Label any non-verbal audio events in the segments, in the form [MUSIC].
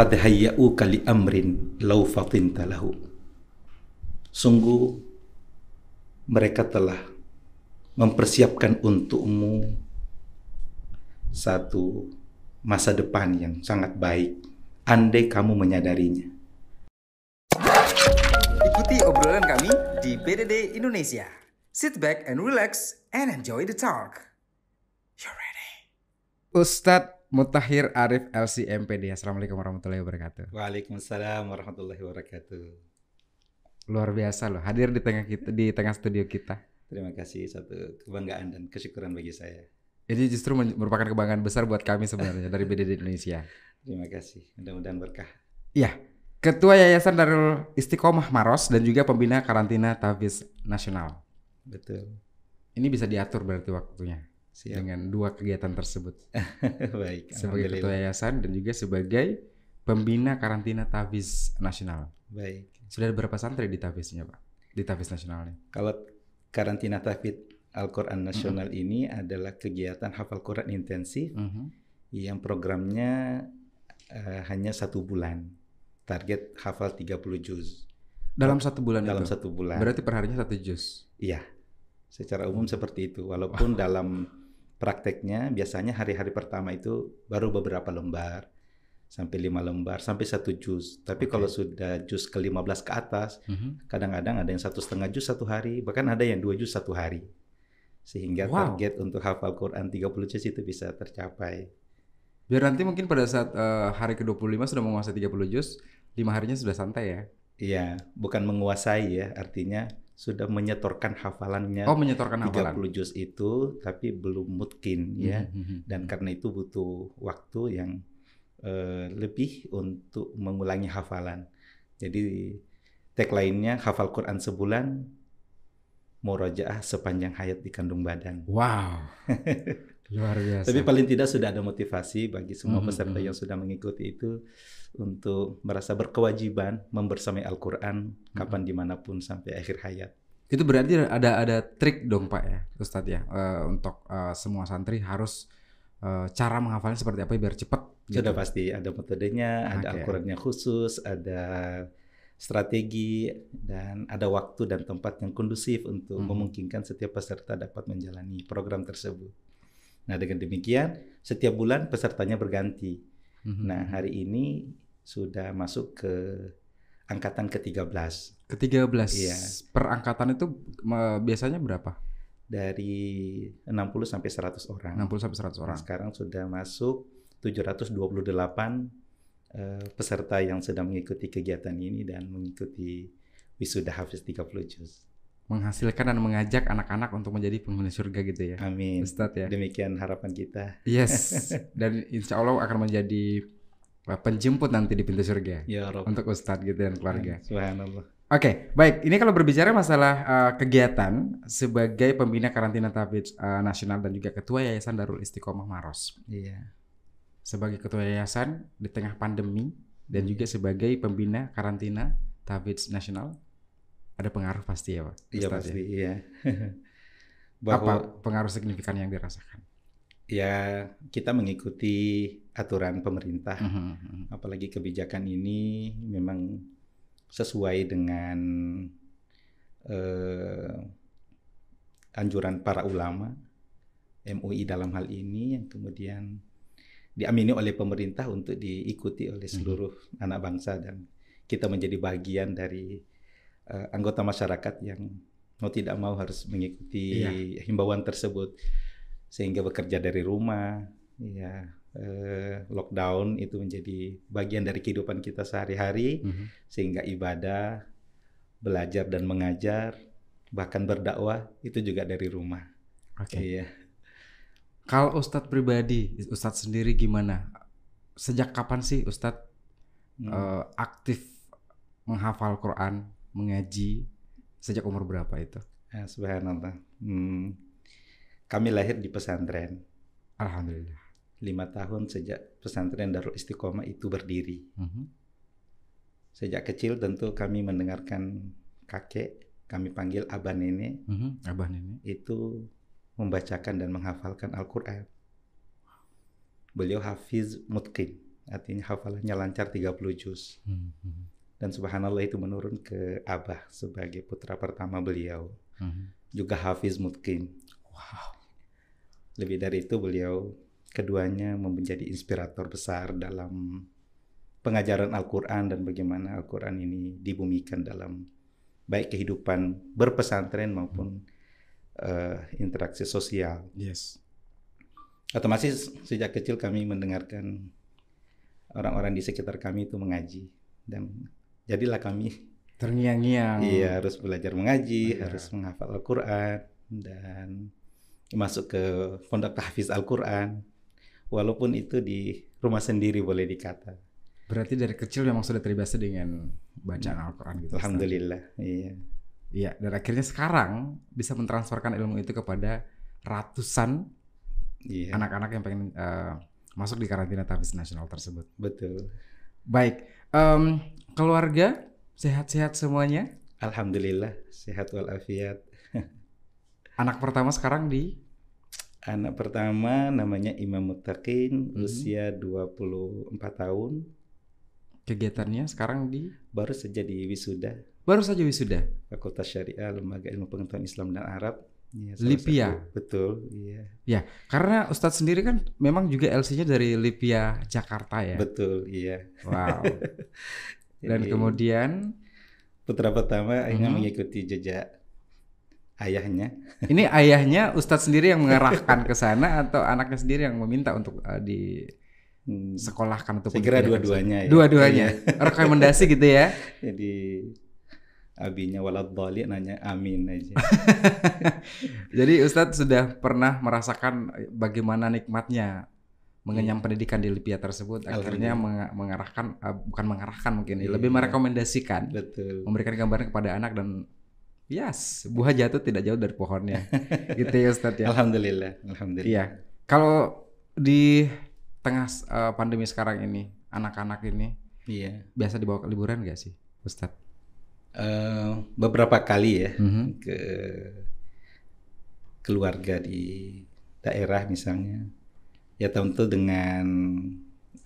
qad hayya'uka li amrin law fatinta lahu. Sungguh mereka telah mempersiapkan untukmu satu masa depan yang sangat baik andai kamu menyadarinya. Ikuti obrolan kami di BDD Indonesia. Sit back and relax and enjoy the talk. You're ready. Ustadz Mutahir Arif LCMPD. Assalamualaikum warahmatullahi wabarakatuh. Waalaikumsalam warahmatullahi wabarakatuh. Luar biasa loh, hadir di tengah kita di tengah studio kita. Terima kasih satu kebanggaan dan kesyukuran bagi saya. Ini justru merupakan kebanggaan besar buat kami sebenarnya dari BDD Indonesia. Terima kasih, mudah-mudahan berkah. Iya, Ketua Yayasan Darul Istiqomah Maros dan juga pembina karantina Tafiz Nasional. Betul. Ini bisa diatur berarti waktunya. Siap. dengan dua kegiatan tersebut. [LAUGHS] Baik. Sebagai ketua yayasan dan juga sebagai pembina karantina Tafiz Nasional. Baik. Sudah ada berapa santri di Tafiznya, Pak? Di Tafiz Nasional ini? Kalau karantina Tafiz Al-Quran Nasional mm -hmm. ini adalah kegiatan hafal Quran intensif mm -hmm. yang programnya uh, hanya satu bulan. Target hafal 30 juz. Dalam satu bulan Dalam itu? satu bulan. Berarti perharinya satu juz? Iya. Secara umum seperti itu. Walaupun wow. dalam prakteknya biasanya hari-hari pertama itu baru beberapa lembar sampai lima lembar sampai satu juz. Tapi okay. kalau sudah juz ke 15 ke atas, kadang-kadang mm -hmm. ada yang satu setengah juz satu hari, bahkan ada yang dua juz satu hari. Sehingga wow. target untuk hafal Quran 30 juz itu bisa tercapai. Biar nanti mungkin pada saat uh, hari ke-25 sudah menguasai 30 juz, lima harinya sudah santai ya? Iya, bukan menguasai ya, artinya sudah menyetorkan hafalannya. Oh, menyetorkan 30 hafalan. juz itu tapi belum mutkin ya. Mm -hmm. Dan karena itu butuh waktu yang uh, lebih untuk mengulangi hafalan. Jadi tagline-nya hafal Quran sebulan murojaah sepanjang hayat di kandung badan. Wow. [LAUGHS] Luar biasa. Tapi paling tidak sudah ada motivasi bagi semua peserta mm -hmm. yang sudah mengikuti itu untuk merasa berkewajiban membersamai Al-Quran hmm. kapan di mana pun sampai akhir hayat. Itu berarti ada ada trik dong Pak ya Ustadz ya uh, untuk uh, semua santri harus uh, cara menghafalnya seperti apa biar cepat. Sudah gitu. pasti ada metodenya, ada okay. Al-Qurannya khusus, ada strategi dan ada waktu dan tempat yang kondusif untuk hmm. memungkinkan setiap peserta dapat menjalani program tersebut. Nah dengan demikian setiap bulan pesertanya berganti. Mm-hmm. Nah, hari ini sudah masuk ke angkatan ke-13. Ke-13. Iya. Per angkatan itu biasanya berapa? Dari 60 sampai 100 orang. 60 sampai 100 orang. Nah, sekarang sudah masuk 728 uh, peserta yang sedang mengikuti kegiatan ini dan mengikuti wisuda Hafiz 30 juz menghasilkan dan mengajak anak-anak untuk menjadi penghuni surga gitu ya. Amin. Ustadz ya. Demikian harapan kita. Yes. [LAUGHS] Dan insya Allah akan menjadi penjemput nanti di pintu surga. Ya Rob. Untuk Ustadz gitu dan keluarga. Subhanallah. Oke, okay, baik. Ini kalau berbicara masalah uh, kegiatan sebagai pembina karantina tabid uh, nasional dan juga ketua Yayasan Darul Istiqomah Maros. Iya. Sebagai ketua yayasan di tengah pandemi dan juga sebagai pembina karantina tabid nasional ada pengaruh pasti ya pak iya pasti ya. iya [LAUGHS] Bahwa, apa pengaruh signifikan yang dirasakan ya kita mengikuti aturan pemerintah uh -huh. apalagi kebijakan ini memang sesuai dengan uh, anjuran para ulama MUI dalam hal ini yang kemudian diamini oleh pemerintah untuk diikuti oleh seluruh uh -huh. anak bangsa dan kita menjadi bagian dari uh, anggota masyarakat yang mau tidak mau harus mengikuti iya. himbauan tersebut sehingga bekerja dari rumah ya uh, lockdown itu menjadi bagian dari kehidupan kita sehari-hari mm -hmm. sehingga ibadah belajar dan mengajar bahkan berdakwah itu juga dari rumah oke okay. iya kalau Ustadz pribadi Ustadz sendiri gimana sejak kapan sih Ustadz hmm. uh, aktif menghafal Quran mengaji sejak umur berapa itu? Ya, subhanallah. Hmm. Kami lahir di pesantren. Alhamdulillah. Lima tahun sejak pesantren Darul Istiqomah itu berdiri. Mhm. -huh. Sejak kecil tentu kami mendengarkan kakek, kami panggil abah nenek. Mhm, -huh. Abah nenek. Itu membacakan dan menghafalkan Al-Quran. Beliau hafiz mutqin artinya hafalannya lancar 30 juz. Hmm, hmm, Dan subhanallah itu menurun ke Abah sebagai putra pertama beliau. hmm. Juga Hafiz Mutkin. Wow. Lebih dari itu beliau keduanya menjadi inspirator besar dalam pengajaran Al-Quran dan bagaimana Al-Quran ini dibumikan dalam baik kehidupan berpesantren maupun eh, interaksi sosial. Yes. Otomatis sejak kecil kami mendengarkan orang-orang di sekitar kami itu mengaji dan jadilah kami Terngiang-ngiang. iya harus belajar mengaji, Iya. harus menghafal Al-Quran dan masuk ke pondok tahfiz Al-Quran. Walaupun itu di rumah sendiri boleh dikata. Berarti dari kecil memang sudah terbiasa dengan bacaan Al-Quran gitu. Alhamdulillah. Iya. Iya, dan akhirnya sekarang bisa mentransferkan ilmu itu kepada ratusan Iya. anak-anak yang pengen eh, masuk di karantina tahfiz nasional tersebut. Betul. Baik, em, keluarga sehat-sehat semuanya. Alhamdulillah sehat walafiat. [LAUGHS] Anak pertama sekarang di Anak pertama namanya Imam Muttaqin, Mhm. usia 24 tahun, kegiatannya sekarang di baru saja di wisuda baru saja wisuda. Fakultas Syariah Lembaga Ilmu Pengetahuan Islam dan Arab. Salah Lipia. satu- Betul, iya. Karena Ustadz sendiri kan memang juga LC-nya dari Lipia Jakarta ya. Betul, iya. Wow. [LAUGHS] Dan Jadi, kemudian putra pertama akhirnya Mhm. mengikuti jejak ayahnya. [LAUGHS] ini ayahnya Ustadz sendiri yang mengarahkan ke sana atau anaknya sendiri yang meminta untuk eh, Hmm, disekolahkan atau Saya kira dua-duanya ya. Dua-duanya. [LAUGHS] Rekomendasi gitu ya. Jadi abinya walad dhali nanya amin aja. [LAUGHS] Jadi Ustadz sudah pernah merasakan bagaimana nikmatnya mengenyam pendidikan di Lipia tersebut. Akhirnya mengarahkan, eh, bukan mengarahkan mungkin, ya, Iya. lebih merekomendasikan, Betul. memberikan gambaran kepada anak dan yes, buah jatuh tidak jauh dari pohonnya. [LAUGHS] gitu ya Ustadz ya. Alhamdulillah, alhamdulillah. Iya. Kalau di tengah eh, pandemi sekarang ini, anak-anak ini Iya. biasa dibawa ke liburan gak sih, Ustadz? Eh, beberapa kali ya Mhm. ke keluarga di daerah misalnya. Ya tentu dengan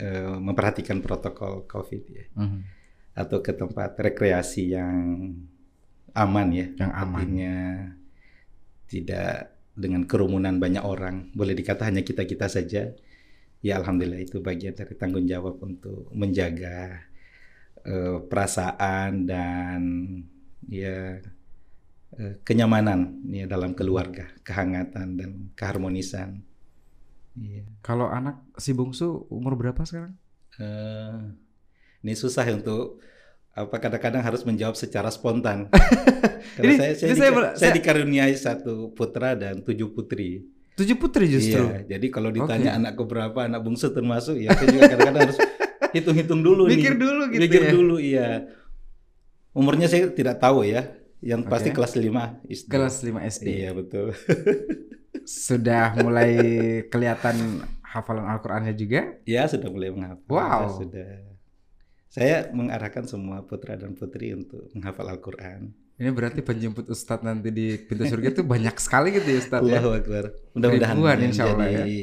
eh, memperhatikan protokol COVID ya. Mhm. Atau ke tempat rekreasi yang aman ya. Yang aman. Artinya tidak dengan kerumunan banyak orang. Boleh dikata hanya kita-kita saja. Ya alhamdulillah itu bagian dari tanggung jawab untuk menjaga eh, perasaan dan ya eh, kenyamanan ya dalam keluarga, kehangatan dan keharmonisan. Iya. Kalau anak si bungsu umur berapa sekarang? Eh, ini susah untuk apa kadang-kadang harus menjawab secara spontan. [LAUGHS] Karena Ini- saya saya, ini saya dika- bela- saya saya- dikaruniai satu putra dan tujuh putri. Tujuh putri justru. Iya, jadi kalau ditanya Oke. anak keberapa, anak bungsu termasuk, ya saya juga kadang-kadang harus hitung-hitung dulu Mikir nih. dulu gitu Mikir ya. dulu, iya. Umurnya saya tidak tahu ya. Yang pasti Oke. kelas 5 SD. Kelas 5 SD. Iya, betul. [LAUGHS] Sudah mulai kelihatan hafalan Al-Qur'annya juga? Ya, sudah mulai menghafal. Wow. Sudah. Saya mengarahkan semua putra dan putri untuk menghafal Al-Qur'an. Ini berarti penjemput Ustadz nanti di pintu surga itu banyak sekali gitu ya Ustadz ya. Akbar. Mudah-mudahan insya Allah, menjadi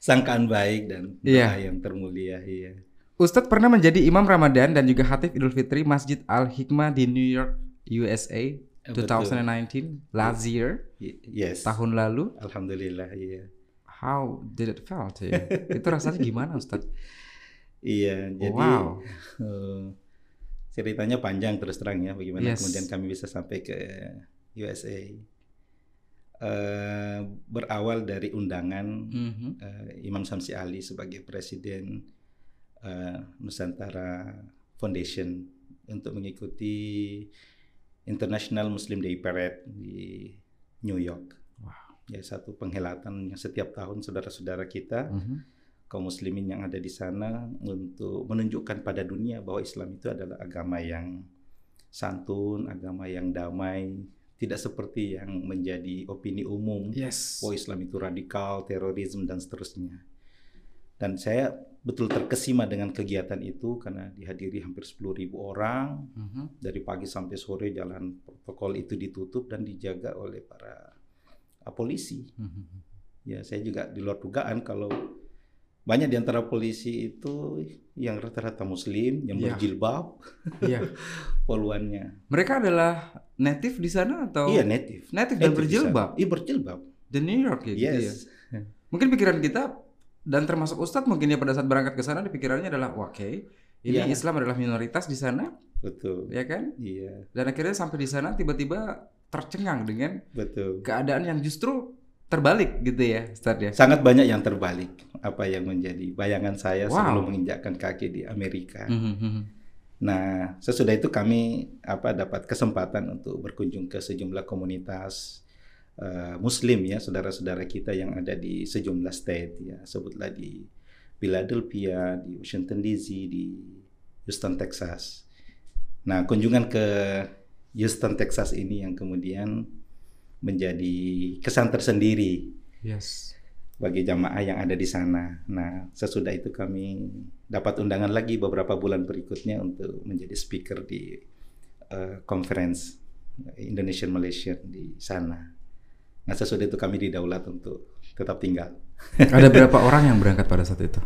sangkaan baik dan doa Iya. yang termulia. Iya. Ustadz pernah menjadi imam Ramadan dan juga khatib Idul Fitri Masjid Al Hikmah di New York, USA Betul. 2019 last year Y- Yes. tahun lalu. Alhamdulillah, iya. How did it felt you? [LAUGHS] itu rasanya gimana Ustadz? Iya, jadi wow. eh, ceritanya panjang terus terang ya bagaimana Yes. kemudian kami bisa sampai ke USA. Eh, berawal dari undangan Mhm. eh, Imam Samsi Ali sebagai presiden eh, Nusantara Foundation untuk mengikuti International Muslim Day Parade di New York. Wow. Ya satu penghelatan yang setiap tahun saudara-saudara kita Mhm. kaum muslimin yang ada di sana untuk menunjukkan pada dunia bahwa Islam itu adalah agama yang santun, agama yang damai, tidak seperti yang menjadi opini umum Yes. bahwa Islam itu radikal, terorisme dan seterusnya. Dan saya betul terkesima dengan kegiatan itu karena dihadiri hampir 10.000 orang Mhm. dari pagi sampai sore jalan protokol itu ditutup dan dijaga oleh para uh, polisi. Mhm. Ya, saya juga di luar dugaan kalau banyak di antara polisi itu yang rata-rata muslim yang Iya. berjilbab Iya. [LAUGHS] poluannya Mereka adalah native di sana atau iya native native dan Native di berjilbab iya berjilbab di New York ya gitu ya. yes Mungkin pikiran kita dan termasuk Ustadz mungkin ya pada saat berangkat ke sana di pikirannya adalah "Wah, oke ini Iya. Islam adalah minoritas di sana. Betul. Ya kan? Iya. Dan akhirnya sampai di sana tiba-tiba tercengang dengan betul. keadaan yang justru terbalik gitu ya Ustadz ya. Sangat banyak yang terbalik apa yang menjadi bayangan saya Wow. sebelum menginjakkan kaki di Amerika. Mhm, mhm. Nah, sesudah itu kami apa dapat kesempatan untuk berkunjung ke sejumlah komunitas eh, Muslim ya, saudara-saudara kita yang ada di sejumlah state ya, sebutlah di Philadelphia, di Washington DC, di Houston, Texas. Nah, kunjungan ke Houston, Texas ini yang kemudian menjadi kesan tersendiri yes bagi jamaah yang ada di sana. Nah, sesudah itu kami dapat undangan lagi beberapa bulan berikutnya untuk menjadi speaker di eh, conference Indonesian Malaysia di sana. Nah, sesudah itu kami didaulat untuk tetap tinggal. [LAUGHS] ada berapa orang yang berangkat pada saat itu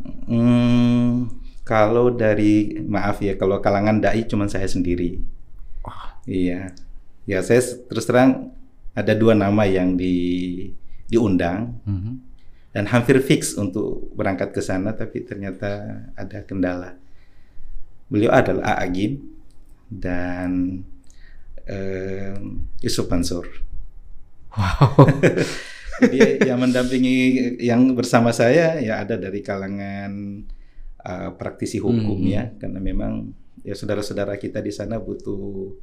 Hmm, kalau dari maaf ya, kalau kalangan dai cuma saya sendiri. Wah. Iya. Ya, saya terus terang ada dua nama yang di diundang Mhm. dan hampir fix untuk berangkat ke sana tapi ternyata ada kendala. Beliau adalah A. Agim dan eh, Yusuf Mansur. Wow Jadi yang mendampingi yang bersama saya ya ada dari kalangan eh, praktisi hukum Hmm. ya karena memang ya saudara-saudara kita di sana butuh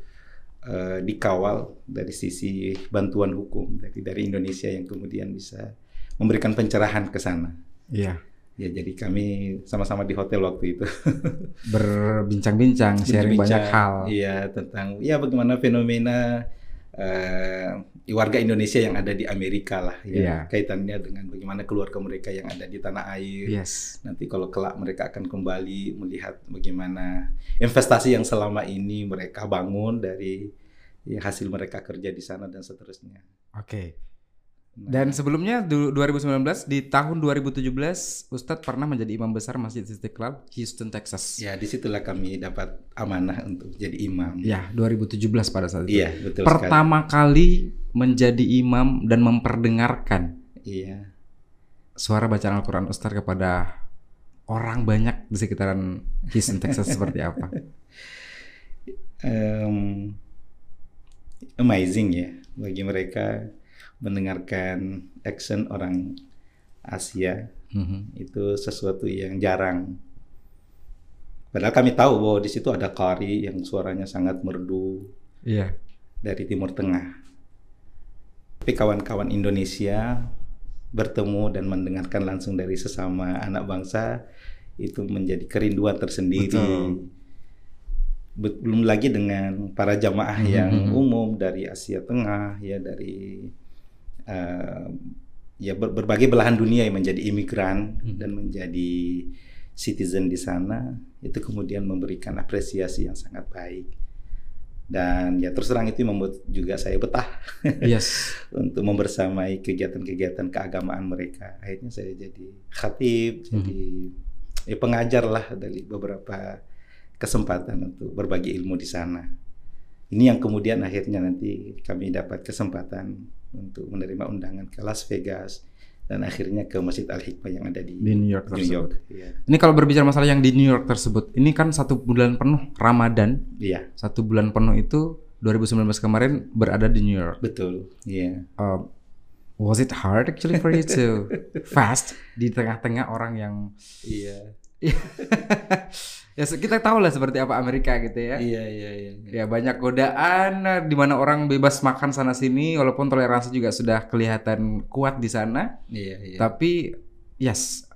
eh, dikawal dari sisi bantuan hukum dari dari Indonesia yang kemudian bisa memberikan pencerahan ke sana. iya Ya jadi kami sama-sama di hotel waktu itu. berbincang-bincang sharing banyak Berbincang, hal Iya tentang ya bagaimana fenomena eh, warga Indonesia yang ada di Amerika lah ya Iya. kaitannya dengan bagaimana keluarga mereka yang ada di tanah air. yes Nanti kalau kelak mereka akan kembali melihat bagaimana investasi yang selama ini mereka bangun dari ya, hasil mereka kerja di sana dan seterusnya. oke Nah, Dan sebelumnya du- 2019 di tahun 2017 Ustadz pernah menjadi imam besar Masjid Istiqlal Houston Texas. ya di situlah kami dapat amanah untuk jadi imam. Ya, 2017 pada saat itu. Iya betul sekali. Pertama kali menjadi imam dan memperdengarkan Iya. suara bacaan Al-Qur'an Ustadz kepada orang banyak di sekitaran Houston Texas seperti apa? [LAUGHS] Em, amazing ya bagi mereka mendengarkan action orang Asia Mhm. itu sesuatu yang jarang. Padahal kami tahu bahwa di situ ada Kari yang suaranya sangat merdu Iya. dari Timur Tengah. Tapi kawan-kawan Indonesia bertemu dan mendengarkan langsung dari sesama anak bangsa itu menjadi kerinduan tersendiri. Betul. Be- Belum lagi dengan para jamaah Mhm, yang umum dari Asia Tengah, ya dari eh, ya ber- berbagai belahan dunia yang menjadi imigran Mhm. dan menjadi citizen di sana itu kemudian memberikan apresiasi yang sangat baik. Dan ya terus terang itu membuat juga saya betah. Yes. [LAUGHS] untuk membersamai kegiatan-kegiatan keagamaan mereka. Akhirnya saya jadi khatib jadi ya pengajar lah dari beberapa kesempatan untuk berbagi ilmu di sana. Ini yang kemudian akhirnya nanti kami dapat kesempatan untuk menerima undangan ke Las Vegas dan akhirnya ke Masjid Al Hikmah yang ada di, Di New York New tersebut. York. Iya. Ini kalau berbicara masalah yang di New York tersebut, ini kan satu bulan penuh Ramadan, Iya, satu bulan penuh itu 2019 kemarin berada di New York. betul. Iya. Uh, was it hard actually for you to [LAUGHS] fast di tengah-tengah orang yang Iya. Ya kita tahu lah seperti apa Amerika gitu ya. Iya, iya, iya. Ya banyak godaan eh, di mana orang bebas makan sana sini walaupun toleransi juga sudah kelihatan kuat di sana, Iya, iya. tapi yes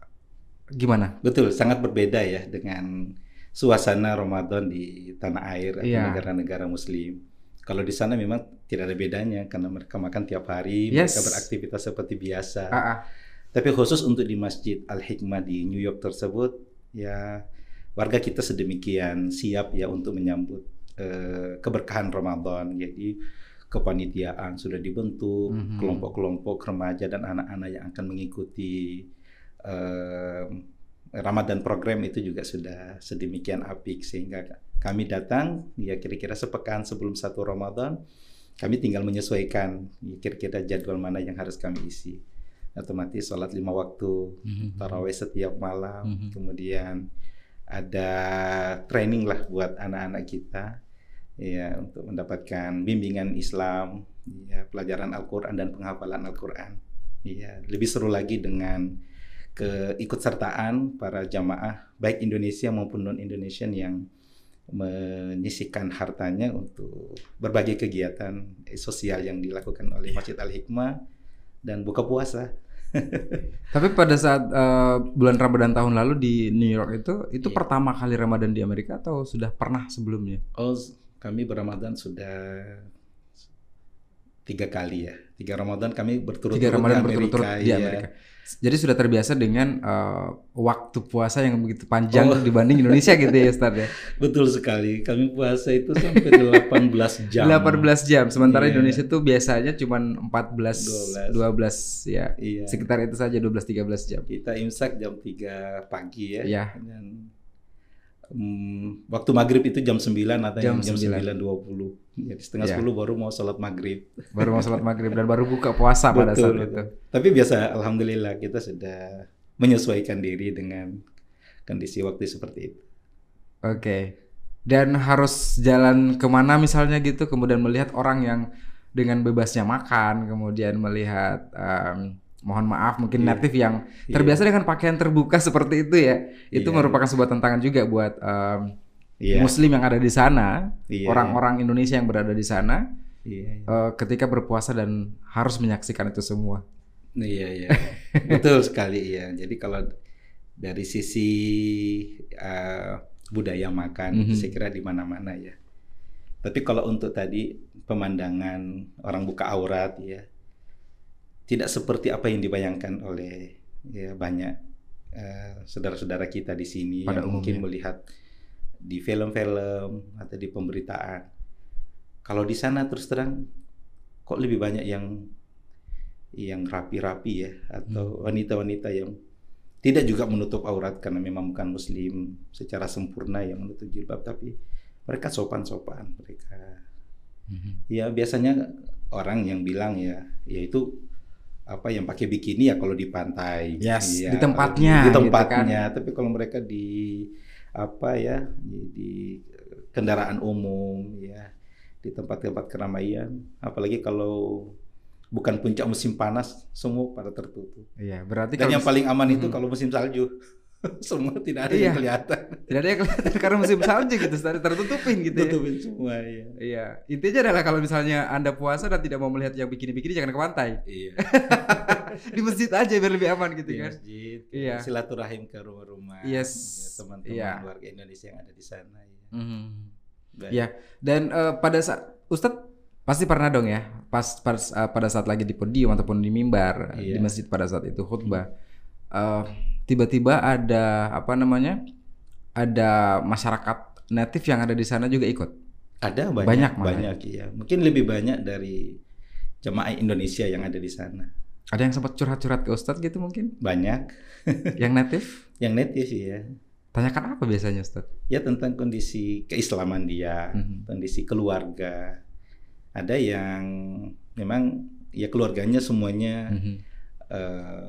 gimana? Betul, sangat berbeda ya dengan suasana Ramadan di tanah air atau Iya. negara-negara Muslim. Kalau di sana memang tidak ada bedanya karena mereka makan tiap hari, Yes. mereka beraktivitas seperti biasa. Ah, ah. Tapi khusus untuk di Masjid Al Hikmah di New York tersebut, ya warga kita sedemikian siap ya untuk menyambut eh, keberkahan Ramadan. Jadi kepanitiaan sudah dibentuk, Mhm. kelompok-kelompok remaja dan anak-anak yang akan mengikuti eh, Ramadan program itu juga sudah sedemikian apik sehingga kami datang ya kira-kira sepekan sebelum satu Ramadan kami tinggal menyesuaikan ya, kira-kira jadwal mana yang harus kami isi otomatis sholat lima waktu Mhm. tarawih setiap malam Mhm. kemudian ada training lah buat anak-anak kita ya untuk mendapatkan bimbingan Islam ya pelajaran Al-Qur'an dan penghafalan Al-Qur'an ya lebih seru lagi dengan keikutsertaan para jamaah baik Indonesia maupun non Indonesian yang menyisihkan hartanya untuk berbagai kegiatan sosial yang dilakukan oleh Masjid Al Hikmah dan buka puasa. [LAUGHS] Tapi pada saat eh, bulan Ramadan tahun lalu di New York itu itu Iya. pertama kali Ramadan di Amerika atau sudah pernah sebelumnya? Oh, kami berramadan sudah tiga kali ya. Tiga Ramadan kami berturut-turut di Amerika. berturut-turut di iya. Amerika. Jadi sudah terbiasa dengan eh, waktu puasa yang begitu panjang Oh. dibanding Indonesia gitu ya Ustaz ya. [LAUGHS] Betul sekali. Kami puasa itu sampai 18 [LAUGHS] jam. 18 jam. Sementara Iya. Indonesia tuh biasanya cuma 14 12, 12. ya. Iya. Sekitar itu saja 12 13 jam. Kita imsak jam 3 pagi ya. Iya. Dan mm, waktu maghrib itu jam 9 atau Jam jam, 9. 9.20. Jadi setengah Iya. 10 baru mau sholat maghrib. Baru mau sholat maghrib dan baru buka puasa pada Betul, saat betul. itu. Tapi biasa, alhamdulillah kita sudah menyesuaikan diri dengan kondisi waktu seperti itu. Oke. Dan harus jalan ke mana misalnya gitu, kemudian melihat orang yang dengan bebasnya makan, kemudian melihat em, mohon maaf mungkin Iya. native yang Iya. terbiasa dengan pakaian terbuka [LAUGHS] seperti itu ya. Itu Iya. merupakan sebuah tantangan juga buat em, Iya, muslim yang ada di sana, iya, orang-orang Indonesia yang berada di sana Iya, iya. eh, ketika berpuasa dan harus menyaksikan itu semua. Iya, iya. [LAUGHS] Betul sekali ya. Jadi kalau dari sisi eh, budaya makan itu Mhm. saya kira di mana-mana ya. Tapi kalau untuk tadi pemandangan orang buka aurat ya tidak seperti apa yang dibayangkan oleh ya banyak eh, saudara-saudara kita di sini Pada yang mungkin umumnya. melihat di film-film atau di pemberitaan. Kalau di sana terus terang kok lebih banyak yang yang rapi-rapi ya atau wanita-wanita yang tidak juga menutup aurat karena memang bukan muslim secara sempurna yang menutup jilbab tapi mereka sopan-sopan mereka ya biasanya orang yang bilang ya yaitu apa yang pakai bikini ya kalau di pantai. Yes, Ya, di tempatnya, di gitu tempatnya. Tapi kalau mereka di apa ya di, kendaraan umum ya di tempat-tempat keramaian. Apalagi kalau bukan puncak musim panas semua pada tertutup. Iya, berarti dan kalau yang paling aman itu kalau musim salju [LAUGHS] semua tidak ada Iya. yang kelihatan tidak ada yang kelihatan karena musim salju gitu, tertutupin gitu ya. tutupin semua ya Iya, intinya adalah kalau misalnya Anda puasa dan tidak mau melihat yang bikini-bikini jangan ke pantai. iya [LAUGHS] Di masjid aja biar lebih aman gitu di kan. masjid Iya. silaturahim ke rumah-rumah Yes. ya, teman-teman Iya. warga Indonesia yang ada di sana ya. Baik. Iya. Dan eh, pada saat Ustadz pasti pernah dong ya, pas, pas eh, pada saat lagi di podium ataupun di mimbar Iya. di masjid pada saat itu khutbah, eh, tiba-tiba ada apa namanya? Ada masyarakat native yang ada di sana juga ikut. ada Banyak banyak malah. banyak ya mungkin lebih banyak dari jemaah Indonesia yang ada di sana Ada yang sempat curhat-curhat ke Ustadz gitu mungkin? banyak [LAUGHS] yang native? yang native ya Tanyakan apa biasanya Ustadz? ya tentang kondisi keislaman dia Mhm. kondisi keluarga ada yang memang ya keluarganya semuanya Mhm. eh,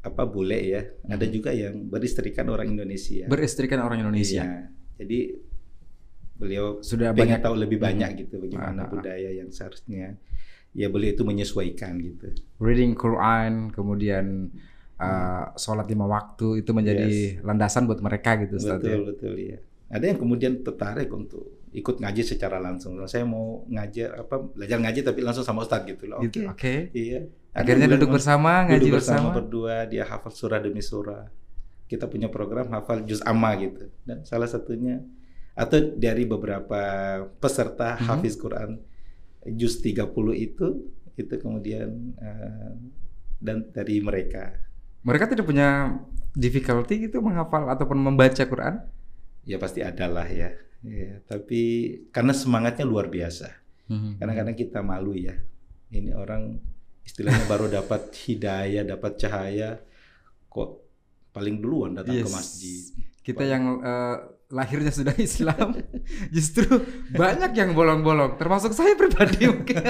apa bule ya ada Mhm. juga yang beristrikan orang Indonesia Beristrikan orang Indonesia. Iya. jadi beliau Sudah banyak tahu lebih Mhm. banyak gitu bagaimana Ah, ah, ah. budaya yang seharusnya ya beliau itu menyesuaikan gitu reading Quran, kemudian uh, sholat lima waktu itu menjadi landasan buat mereka gitu Ustadz ya. betul betul ya ada yang kemudian tertarik untuk ikut ngaji secara langsung saya mau ngajar apa belajar ngaji tapi langsung sama ustadz gitu loh oke Gitu, Oke. iya Ada Akhirnya yang duduk bersama, ngaji duduk bersama. berdua dia hafal surah demi surah kita punya program hafal juz amma gitu dan salah satunya atau dari beberapa peserta Mhm. hafiz Quran juz 30 itu itu kemudian eh, dan dari mereka Mereka tidak punya difficulty gitu menghafal ataupun membaca Quran? ya pasti ada lah ya. ya tapi karena semangatnya luar biasa kadang-kadang kita malu ya ini orang istilahnya baru dapat hidayah dapat cahaya kok paling duluan datang Yes. ke masjid. Kita yang eh, lahirnya sudah Islam, [LAUGHS] justru banyak yang bolong-bolong, termasuk saya pribadi mungkin. [LAUGHS]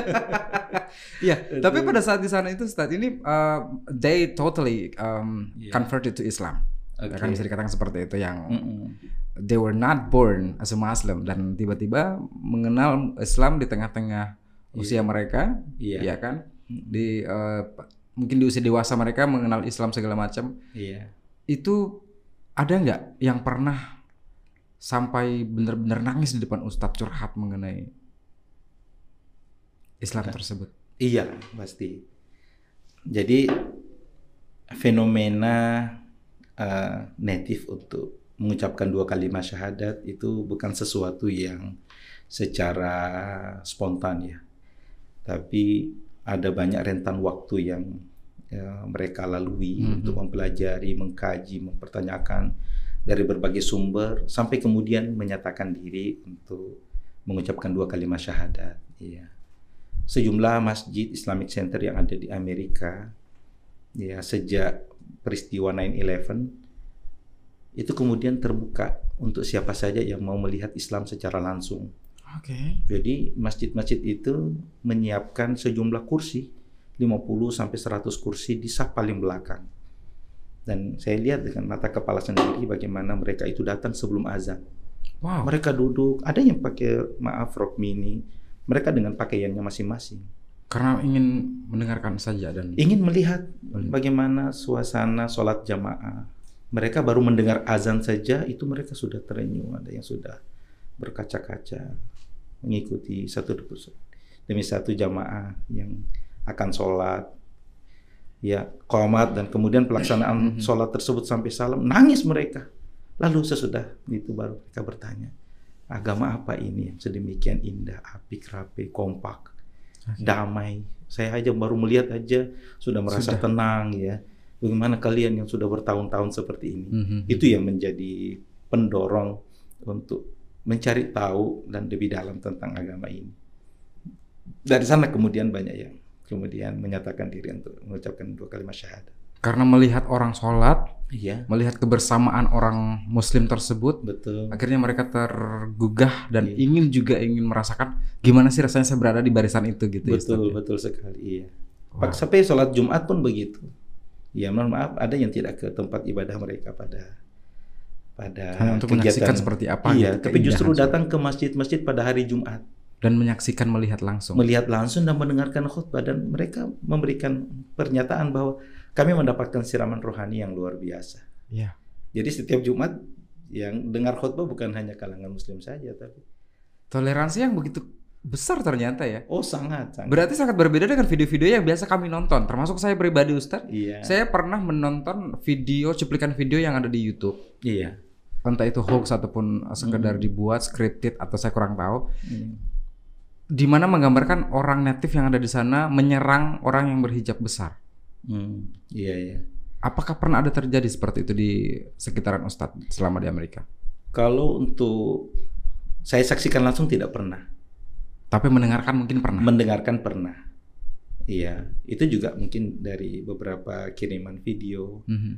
ya, tapi pada saat di sana itu Ustaz ini eh, they totally um, Iya. converted to Islam. Oke. Kan bisa dikatakan seperti itu yang Mm-mm. they were not born as a Muslim dan tiba-tiba mengenal Islam di tengah-tengah usia mereka, Iya. ya kan? Di eh, mungkin di usia dewasa mereka mengenal Islam segala macam. Iya. Itu ada nggak yang pernah sampai benar-benar nangis di depan Ustadz curhat mengenai Islam tersebut? Iya, pasti. Jadi fenomena eh, native untuk mengucapkan dua kalimat syahadat itu bukan sesuatu yang secara spontan ya. Tapi ada banyak rentan waktu yang ya, mereka lalui Mhm. untuk mempelajari, mengkaji, mempertanyakan dari berbagai sumber sampai kemudian menyatakan diri untuk mengucapkan dua kalimat syahadat. Iya sejumlah masjid Islamic Center yang ada di Amerika ya sejak peristiwa 9/11 itu kemudian terbuka untuk siapa saja yang mau melihat Islam secara langsung. Oke. Jadi masjid-masjid itu menyiapkan sejumlah kursi 50 sampai 100 kursi di saf paling belakang. Dan saya lihat dengan mata kepala sendiri bagaimana mereka itu datang sebelum azan. Wow. Mereka duduk, ada yang pakai maaf rok mini, mereka dengan pakaiannya masing-masing. Karena ingin mendengarkan saja dan ingin melihat Melihat. bagaimana suasana sholat jamaah. Mereka baru mendengar azan saja itu mereka sudah terenyuh, ada yang sudah berkaca-kaca mengikuti satu demi satu jamaah yang akan sholat. Ya, qomat dan kemudian pelaksanaan Mhm. sholat tersebut sampai salam, nangis mereka. Lalu sesudah itu baru mereka bertanya, agama apa ini yang sedemikian indah, apik, rapi, kompak, damai. Saya aja baru melihat aja sudah merasa Sudah. tenang ya. Bagaimana kalian yang sudah bertahun-tahun seperti ini? Mhm. Itu yang menjadi pendorong untuk mencari tahu dan lebih dalam tentang agama ini. Dari sana kemudian banyak yang kemudian menyatakan diri untuk mengucapkan dua kalimat syahadat. Karena melihat orang sholat, Iya, melihat kebersamaan orang Muslim tersebut, betul. akhirnya mereka tergugah dan Iya. ingin juga ingin merasakan gimana sih rasanya saya berada di barisan itu gitu Betul, ya? betul sekali. Iya. Wah. Sampai sholat Jumat pun begitu. Ya, mohon maaf, ada yang tidak ke tempat ibadah mereka pada pada Hanya untuk menyaksikan seperti apa Iya, gitu, tapi justru datang ke masjid-masjid pada hari Jumat, dan menyaksikan melihat langsung. melihat langsung dan mendengarkan khutbah dan mereka memberikan pernyataan bahwa kami mendapatkan siraman rohani yang luar biasa. Iya. Jadi setiap Jumat yang dengar khutbah bukan hanya kalangan Muslim saja, tapi Toleransi yang begitu besar ternyata ya. oh sangat, sangat. Berarti sangat berbeda dengan video-video yang biasa kami nonton, termasuk saya pribadi Ustadz. Iya, Saya pernah menonton video cuplikan video yang ada di YouTube. iya. Entah itu hoax ataupun sekedar dibuat scripted atau saya kurang tahu. Hmm. Di mana menggambarkan orang native yang ada di sana menyerang orang yang berhijab besar. Hmm, iya, iya. Apakah pernah ada terjadi seperti itu di sekitaran Ustadz selama di Amerika? Kalau untuk saya saksikan langsung tidak pernah. Tapi mendengarkan mungkin pernah. Mendengarkan pernah. Iya, itu juga mungkin dari beberapa kiriman video. Mhm.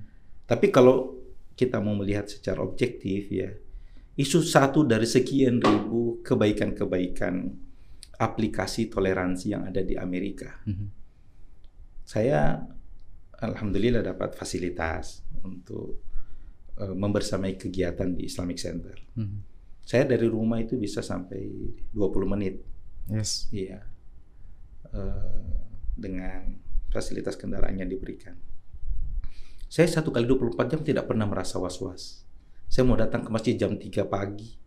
Tapi kalau kita mau melihat secara objektif ya, isu satu dari sekian ribu kebaikan-kebaikan aplikasi toleransi yang ada di Amerika. Mhm. Saya alhamdulillah dapat fasilitas untuk eh, membersamai kegiatan di Islamic Center. Mhm. Saya dari rumah itu bisa sampai 20 menit. Yes. Iya. Eh, dengan fasilitas kendaraan yang diberikan. Saya satu kali 24 jam tidak pernah merasa was-was. Saya mau datang ke masjid jam 3 pagi.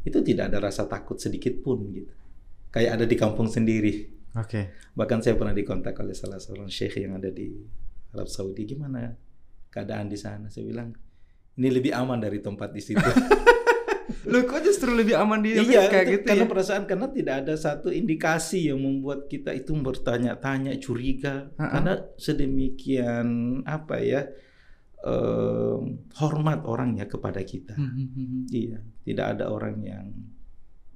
Itu tidak ada rasa takut sedikit pun gitu. Kayak ada di kampung sendiri. Oke. Bahkan saya pernah dikontak oleh salah seorang syekh yang ada di Arab Saudi. Gimana keadaan di sana? Saya bilang, ini lebih aman dari tempat di situ. [LAUGHS] Lu kok justru lebih aman di iya, itu gitu karena ya? perasaan karena tidak ada satu indikasi yang membuat kita itu bertanya-tanya, curiga, Ha-ha. karena sedemikian apa ya em, hormat orangnya kepada kita. Mhm. Iya, tidak ada orang yang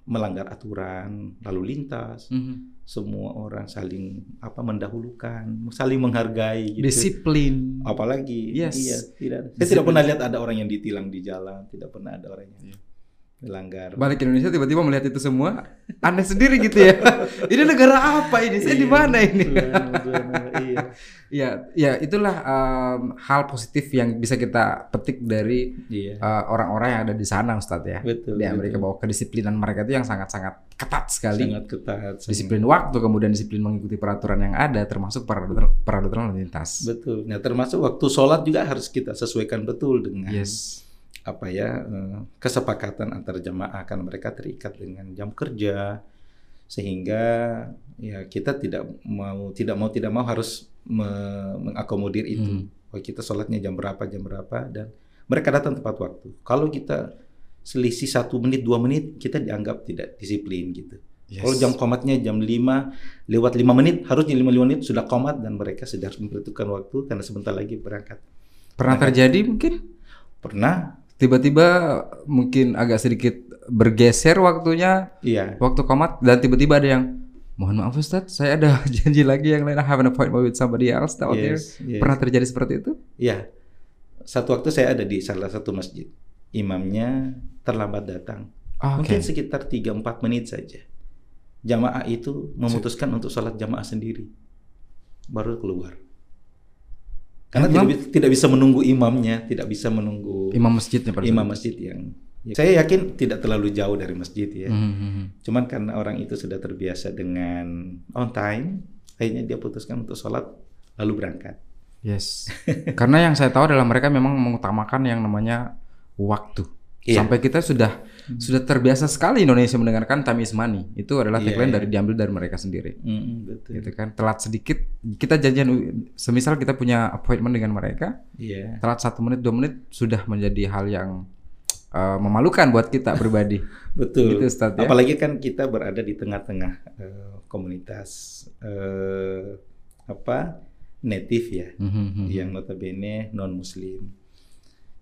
melanggar aturan lalu lintas. Mhm. Semua orang saling apa mendahulukan, saling menghargai gitu. Disiplin. Apalagi Yes. iya, tidak. Saya Disiplin. tidak pernah lihat ada orang yang ditilang di jalan, tidak pernah ada orang yang Iya. melanggar. Balik ke Indonesia tiba-tiba melihat itu semua aneh sendiri gitu ya. [LAUGHS] ini negara apa ini? Saya di Iya, mana ini? Iya. [LAUGHS] Ya, ya itulah em, hal positif yang bisa kita petik dari Iya. eh, orang-orang yang ada di sana, Ustadz ya. Betul. Di Amerika betul. bahwa kedisiplinan mereka itu yang sangat-sangat ketat sekali. sangat ketat. sangat- Disiplin waktu, kemudian disiplin mengikuti peraturan yang ada, termasuk peraturan peraturan lalu lintas. Betul. Nah, termasuk waktu sholat juga harus kita sesuaikan betul dengan Yes. apa ya eh, kesepakatan antar jamaah kan mereka terikat dengan jam kerja sehingga ya kita tidak mau tidak mau tidak mau harus me- mengakomodir itu. Hmm. Oh, kita sholatnya jam berapa jam berapa dan mereka datang tepat waktu. Kalau kita selisih satu menit dua menit kita dianggap tidak disiplin gitu. Yes. Kalau jam komatnya jam 5 lewat 5 menit harusnya 5 menit sudah komat dan mereka sudah harus memperhitungkan waktu karena sebentar lagi berangkat. pernah terjadi mungkin Pernah? tiba-tiba mungkin agak sedikit bergeser waktunya Iya. waktu komat dan tiba-tiba ada yang mohon maaf Ustadz saya ada [LAUGHS] janji lagi yang lain I have an appointment with somebody else there." Yes, yes. pernah terjadi seperti itu Iya. Satu waktu saya ada di salah satu masjid. Imamnya terlambat datang. Ah, oke Mungkin sekitar 3-4 menit saja. Jamaah itu memutuskan untuk sholat jamaah sendiri. Baru keluar. Karena Imam? tidak, tidak bisa menunggu imamnya, tidak bisa menunggu imam masjidnya imam masjid yang ya, saya yakin tidak terlalu jauh dari masjid ya. itu. Hmm, hmm, hmm. Cuman karena orang itu sudah terbiasa dengan on time, akhirnya dia putuskan untuk sholat lalu berangkat. yes [LAUGHS] karena yang saya tahu adalah mereka memang mengutamakan yang namanya waktu Iya. sampai kita sudah sudah terbiasa sekali Indonesia mendengarkan time is money itu adalah Iya, tagline iya. dari diambil dari mereka sendiri Mm, betul. gitu kan telat sedikit kita janjian semisal kita punya appointment dengan mereka Iya. telat satu menit dua menit sudah menjadi hal yang uh, memalukan buat kita pribadi [LAUGHS] Betul. Gitu, Ustadz, ya. Apalagi kan kita berada di tengah-tengah eh, komunitas eh, apa native ya, Mhm, mhm. yang notabene non Muslim.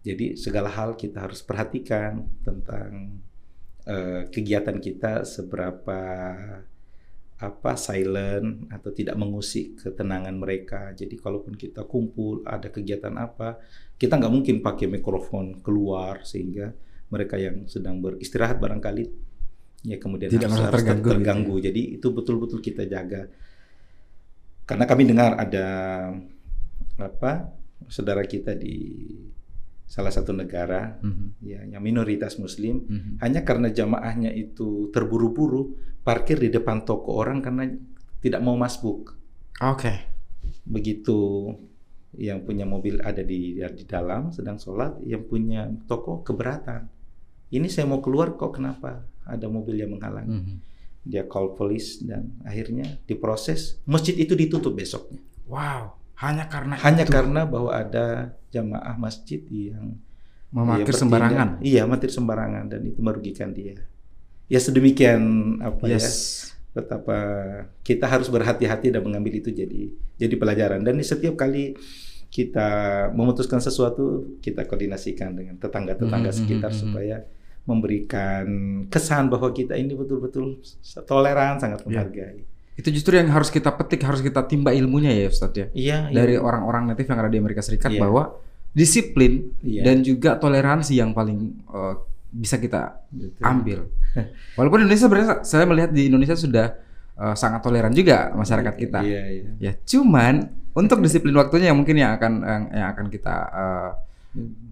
Jadi segala hal kita harus perhatikan tentang eh, kegiatan kita seberapa apa silent atau tidak mengusik ketenangan mereka. Jadi kalaupun kita kumpul ada kegiatan apa, kita nggak mungkin pakai mikrofon keluar sehingga mereka yang sedang beristirahat barangkali ya kemudian Tidak harus, merasa harus ter- terganggu gitu terganggu. Jadi itu betul-betul kita jaga. Karena kami dengar ada apa saudara kita di salah satu negara Mhm, ya yang minoritas muslim mhm. hanya karena jamaahnya itu terburu-buru parkir di depan toko orang karena tidak mau masbuk. Oke. Begitu yang punya mobil ada di di dalam sedang sholat yang punya toko keberatan. Ini saya mau keluar kok kenapa? Ada mobil yang menghalangi. Mhm. dia call police dan akhirnya diproses. Masjid itu ditutup besoknya. Wow hanya karena hanya itu. karena bahwa ada jamaah masjid yang memarkir Iya, sembarangan Iya, parkir sembarangan dan itu merugikan dia. Ya sedemikian apa ya yes betapa kita harus berhati-hati dan mengambil itu jadi jadi pelajaran dan di setiap kali kita memutuskan sesuatu kita koordinasikan dengan tetangga-tetangga Mhm, sekitar mhm, mhm. supaya memberikan kesan bahwa kita ini betul-betul toleran sangat Iya. menghargai. Itu justru yang harus kita petik harus kita timba ilmunya ya Ustadz ya Iya, iya. dari orang-orang native yang ada di Amerika Serikat Iya. bahwa disiplin Iya. dan juga toleransi yang paling eh, bisa kita Betul. ambil. Walaupun Indonesia sebenarnya saya melihat di Indonesia sudah eh, sangat toleran juga masyarakat kita. Iya, iya. Ya, cuman untuk disiplin waktunya yang mungkin yang akan yang, yang akan kita eh,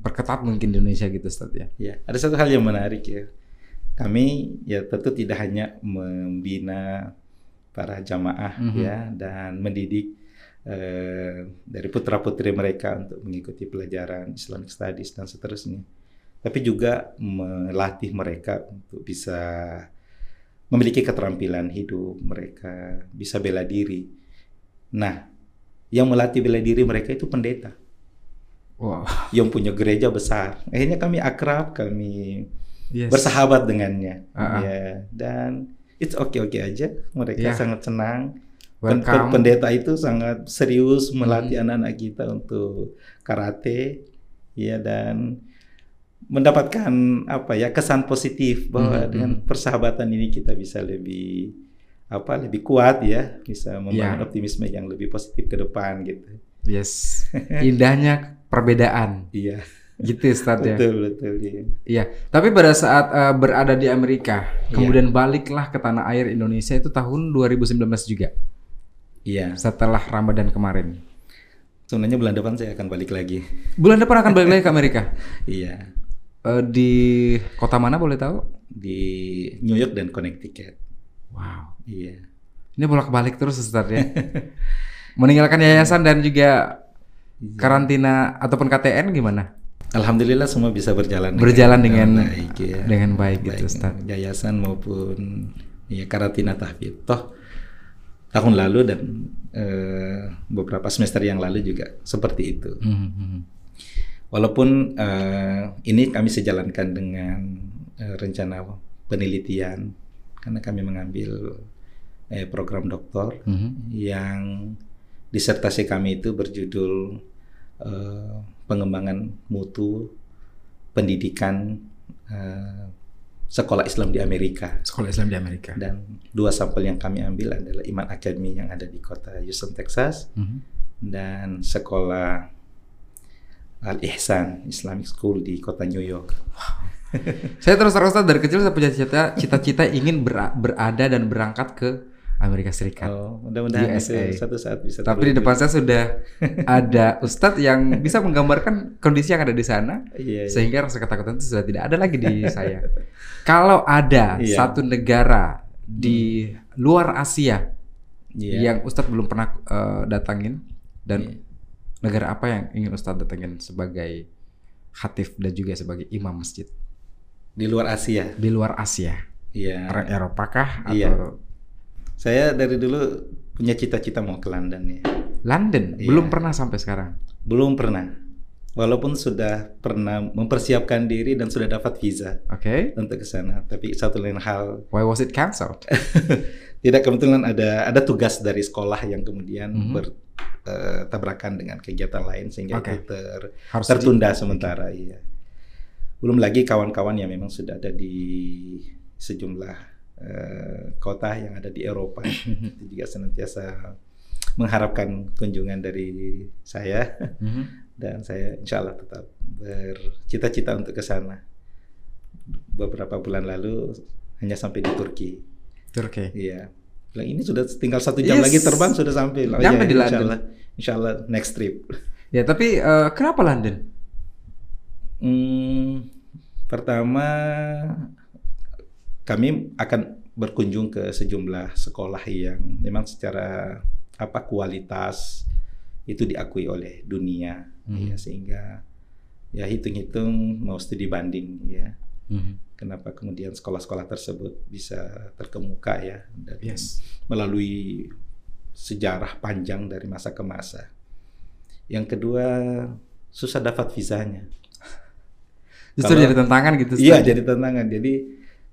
perketat mungkin di Indonesia gitu Ustaz ya. Ya, ada satu hal yang menarik ya. Kami ya tentu tidak hanya membina para jamaah Mhm. ya dan mendidik eh, dari putra putri mereka untuk mengikuti pelajaran Islamic Studies dan seterusnya, tapi juga melatih mereka untuk bisa memiliki keterampilan hidup mereka bisa bela diri. Nah, yang melatih bela diri mereka itu pendeta Wow. yang punya gereja besar. Akhirnya kami akrab, kami Yes. bersahabat dengannya. Ah, ah. Ya, dan it's oke-oke aja. Mereka Ya. sangat senang. Welcome. Hmm. Pendeta itu sangat serius melatih anak-anak kita untuk karate. Ya dan mendapatkan apa ya kesan positif bahwa Mhm, dengan mhm. persahabatan ini kita bisa lebih apa lebih kuat ya bisa membangun Ya. optimisme yang lebih positif ke depan gitu Yes. [LAUGHS] Indahnya perbedaan. iya Gitu Ustadz ya. betul betul iya. Iya, tapi pada saat eh, berada di Amerika, Iya. kemudian baliklah ke tanah air Indonesia itu tahun 2019 juga, iya setelah Ramadan kemarin. sebenarnya bulan depan saya akan balik lagi Bulan depan akan balik lagi ke Amerika. [LAUGHS] iya Eh, di kota mana boleh tahu? di New York dan Connecticut Wow. iya Ini bolak-balik terus Ustadz ya. [LAUGHS] Meninggalkan yayasan dan juga Iya. karantina ataupun KTN gimana? Alhamdulillah semua bisa berjalan Berjalan dengan baik ya. dengan baik gitu Baik, Ustadz. yayasan maupun ya karantina tahfidz toh tahun lalu dan eh, beberapa semester yang lalu juga seperti itu Mhm, mhm. walaupun eh, ini kami sejalankan dengan eh, rencana penelitian karena kami mengambil eh, program doktor Mhm. yang disertasi kami itu berjudul eh, pengembangan mutu pendidikan eh, sekolah Islam di Amerika Sekolah Islam di Amerika. dan dua sampel yang kami ambil adalah Iman Academy yang ada di kota Houston Texas Mhm. dan sekolah Al Ihsan Islamic School di kota New York. Saya terus terang Ustadz, dari kecil saya punya cita cita-cita ingin ber- berada dan berangkat ke Amerika Serikat. Oh, mudah-mudahan USA. itu satu saat bisa. Tapi di depan saya sudah ada Ustadz yang bisa menggambarkan kondisi yang ada di sana, Iya, iya. sehingga rasa ketakutan itu sudah tidak ada lagi di saya. Kalau ada Iya. satu negara di luar Asia Iya. yang Ustadz belum pernah eh, datangin dan Iya. negara apa yang ingin Ustadz datangin sebagai khatib dan juga sebagai imam masjid di luar Asia. di luar Asia, Iya. Orang Eropa kah Iya. atau Saya dari dulu punya cita-cita mau ke London ya. London? Iya. Belum pernah sampai sekarang. Belum pernah. Walaupun sudah pernah mempersiapkan diri dan sudah dapat visa Oke. untuk ke sana, tapi satu lain hal Why was it cancelled? [LAUGHS] tidak kebetulan ada ada tugas dari sekolah yang kemudian Mhm. bertabrakan dengan kegiatan lain sehingga Oke. itu ter- Harus tertunda sementara iya. Belum lagi kawan-kawan yang memang sudah ada di sejumlah eh, kota yang ada di Eropa [LAUGHS] itu juga senantiasa mengharapkan kunjungan dari saya Mhm. dan saya insya Allah tetap bercita-cita untuk ke sana. Beberapa bulan lalu hanya sampai di Turki. Turki. Iya. Bilang ini sudah tinggal satu jam Yes. lagi terbang sudah sampai. Oh, iya, di insya London. Allah, insya Allah next trip. [LAUGHS] Ya tapi eh, kenapa London? Hmm, pertama kami akan berkunjung ke sejumlah sekolah yang memang secara apa kualitas itu diakui oleh dunia Mhm. ya sehingga ya hitung-hitung mau studi banding ya Mhm. kenapa kemudian sekolah-sekolah tersebut bisa terkemuka ya dan Yes. melalui sejarah panjang dari masa ke masa. Yang kedua susah dapat visanya. Justru Kalau- jadi tantangan gitu. Iya jadi tantangan. Jadi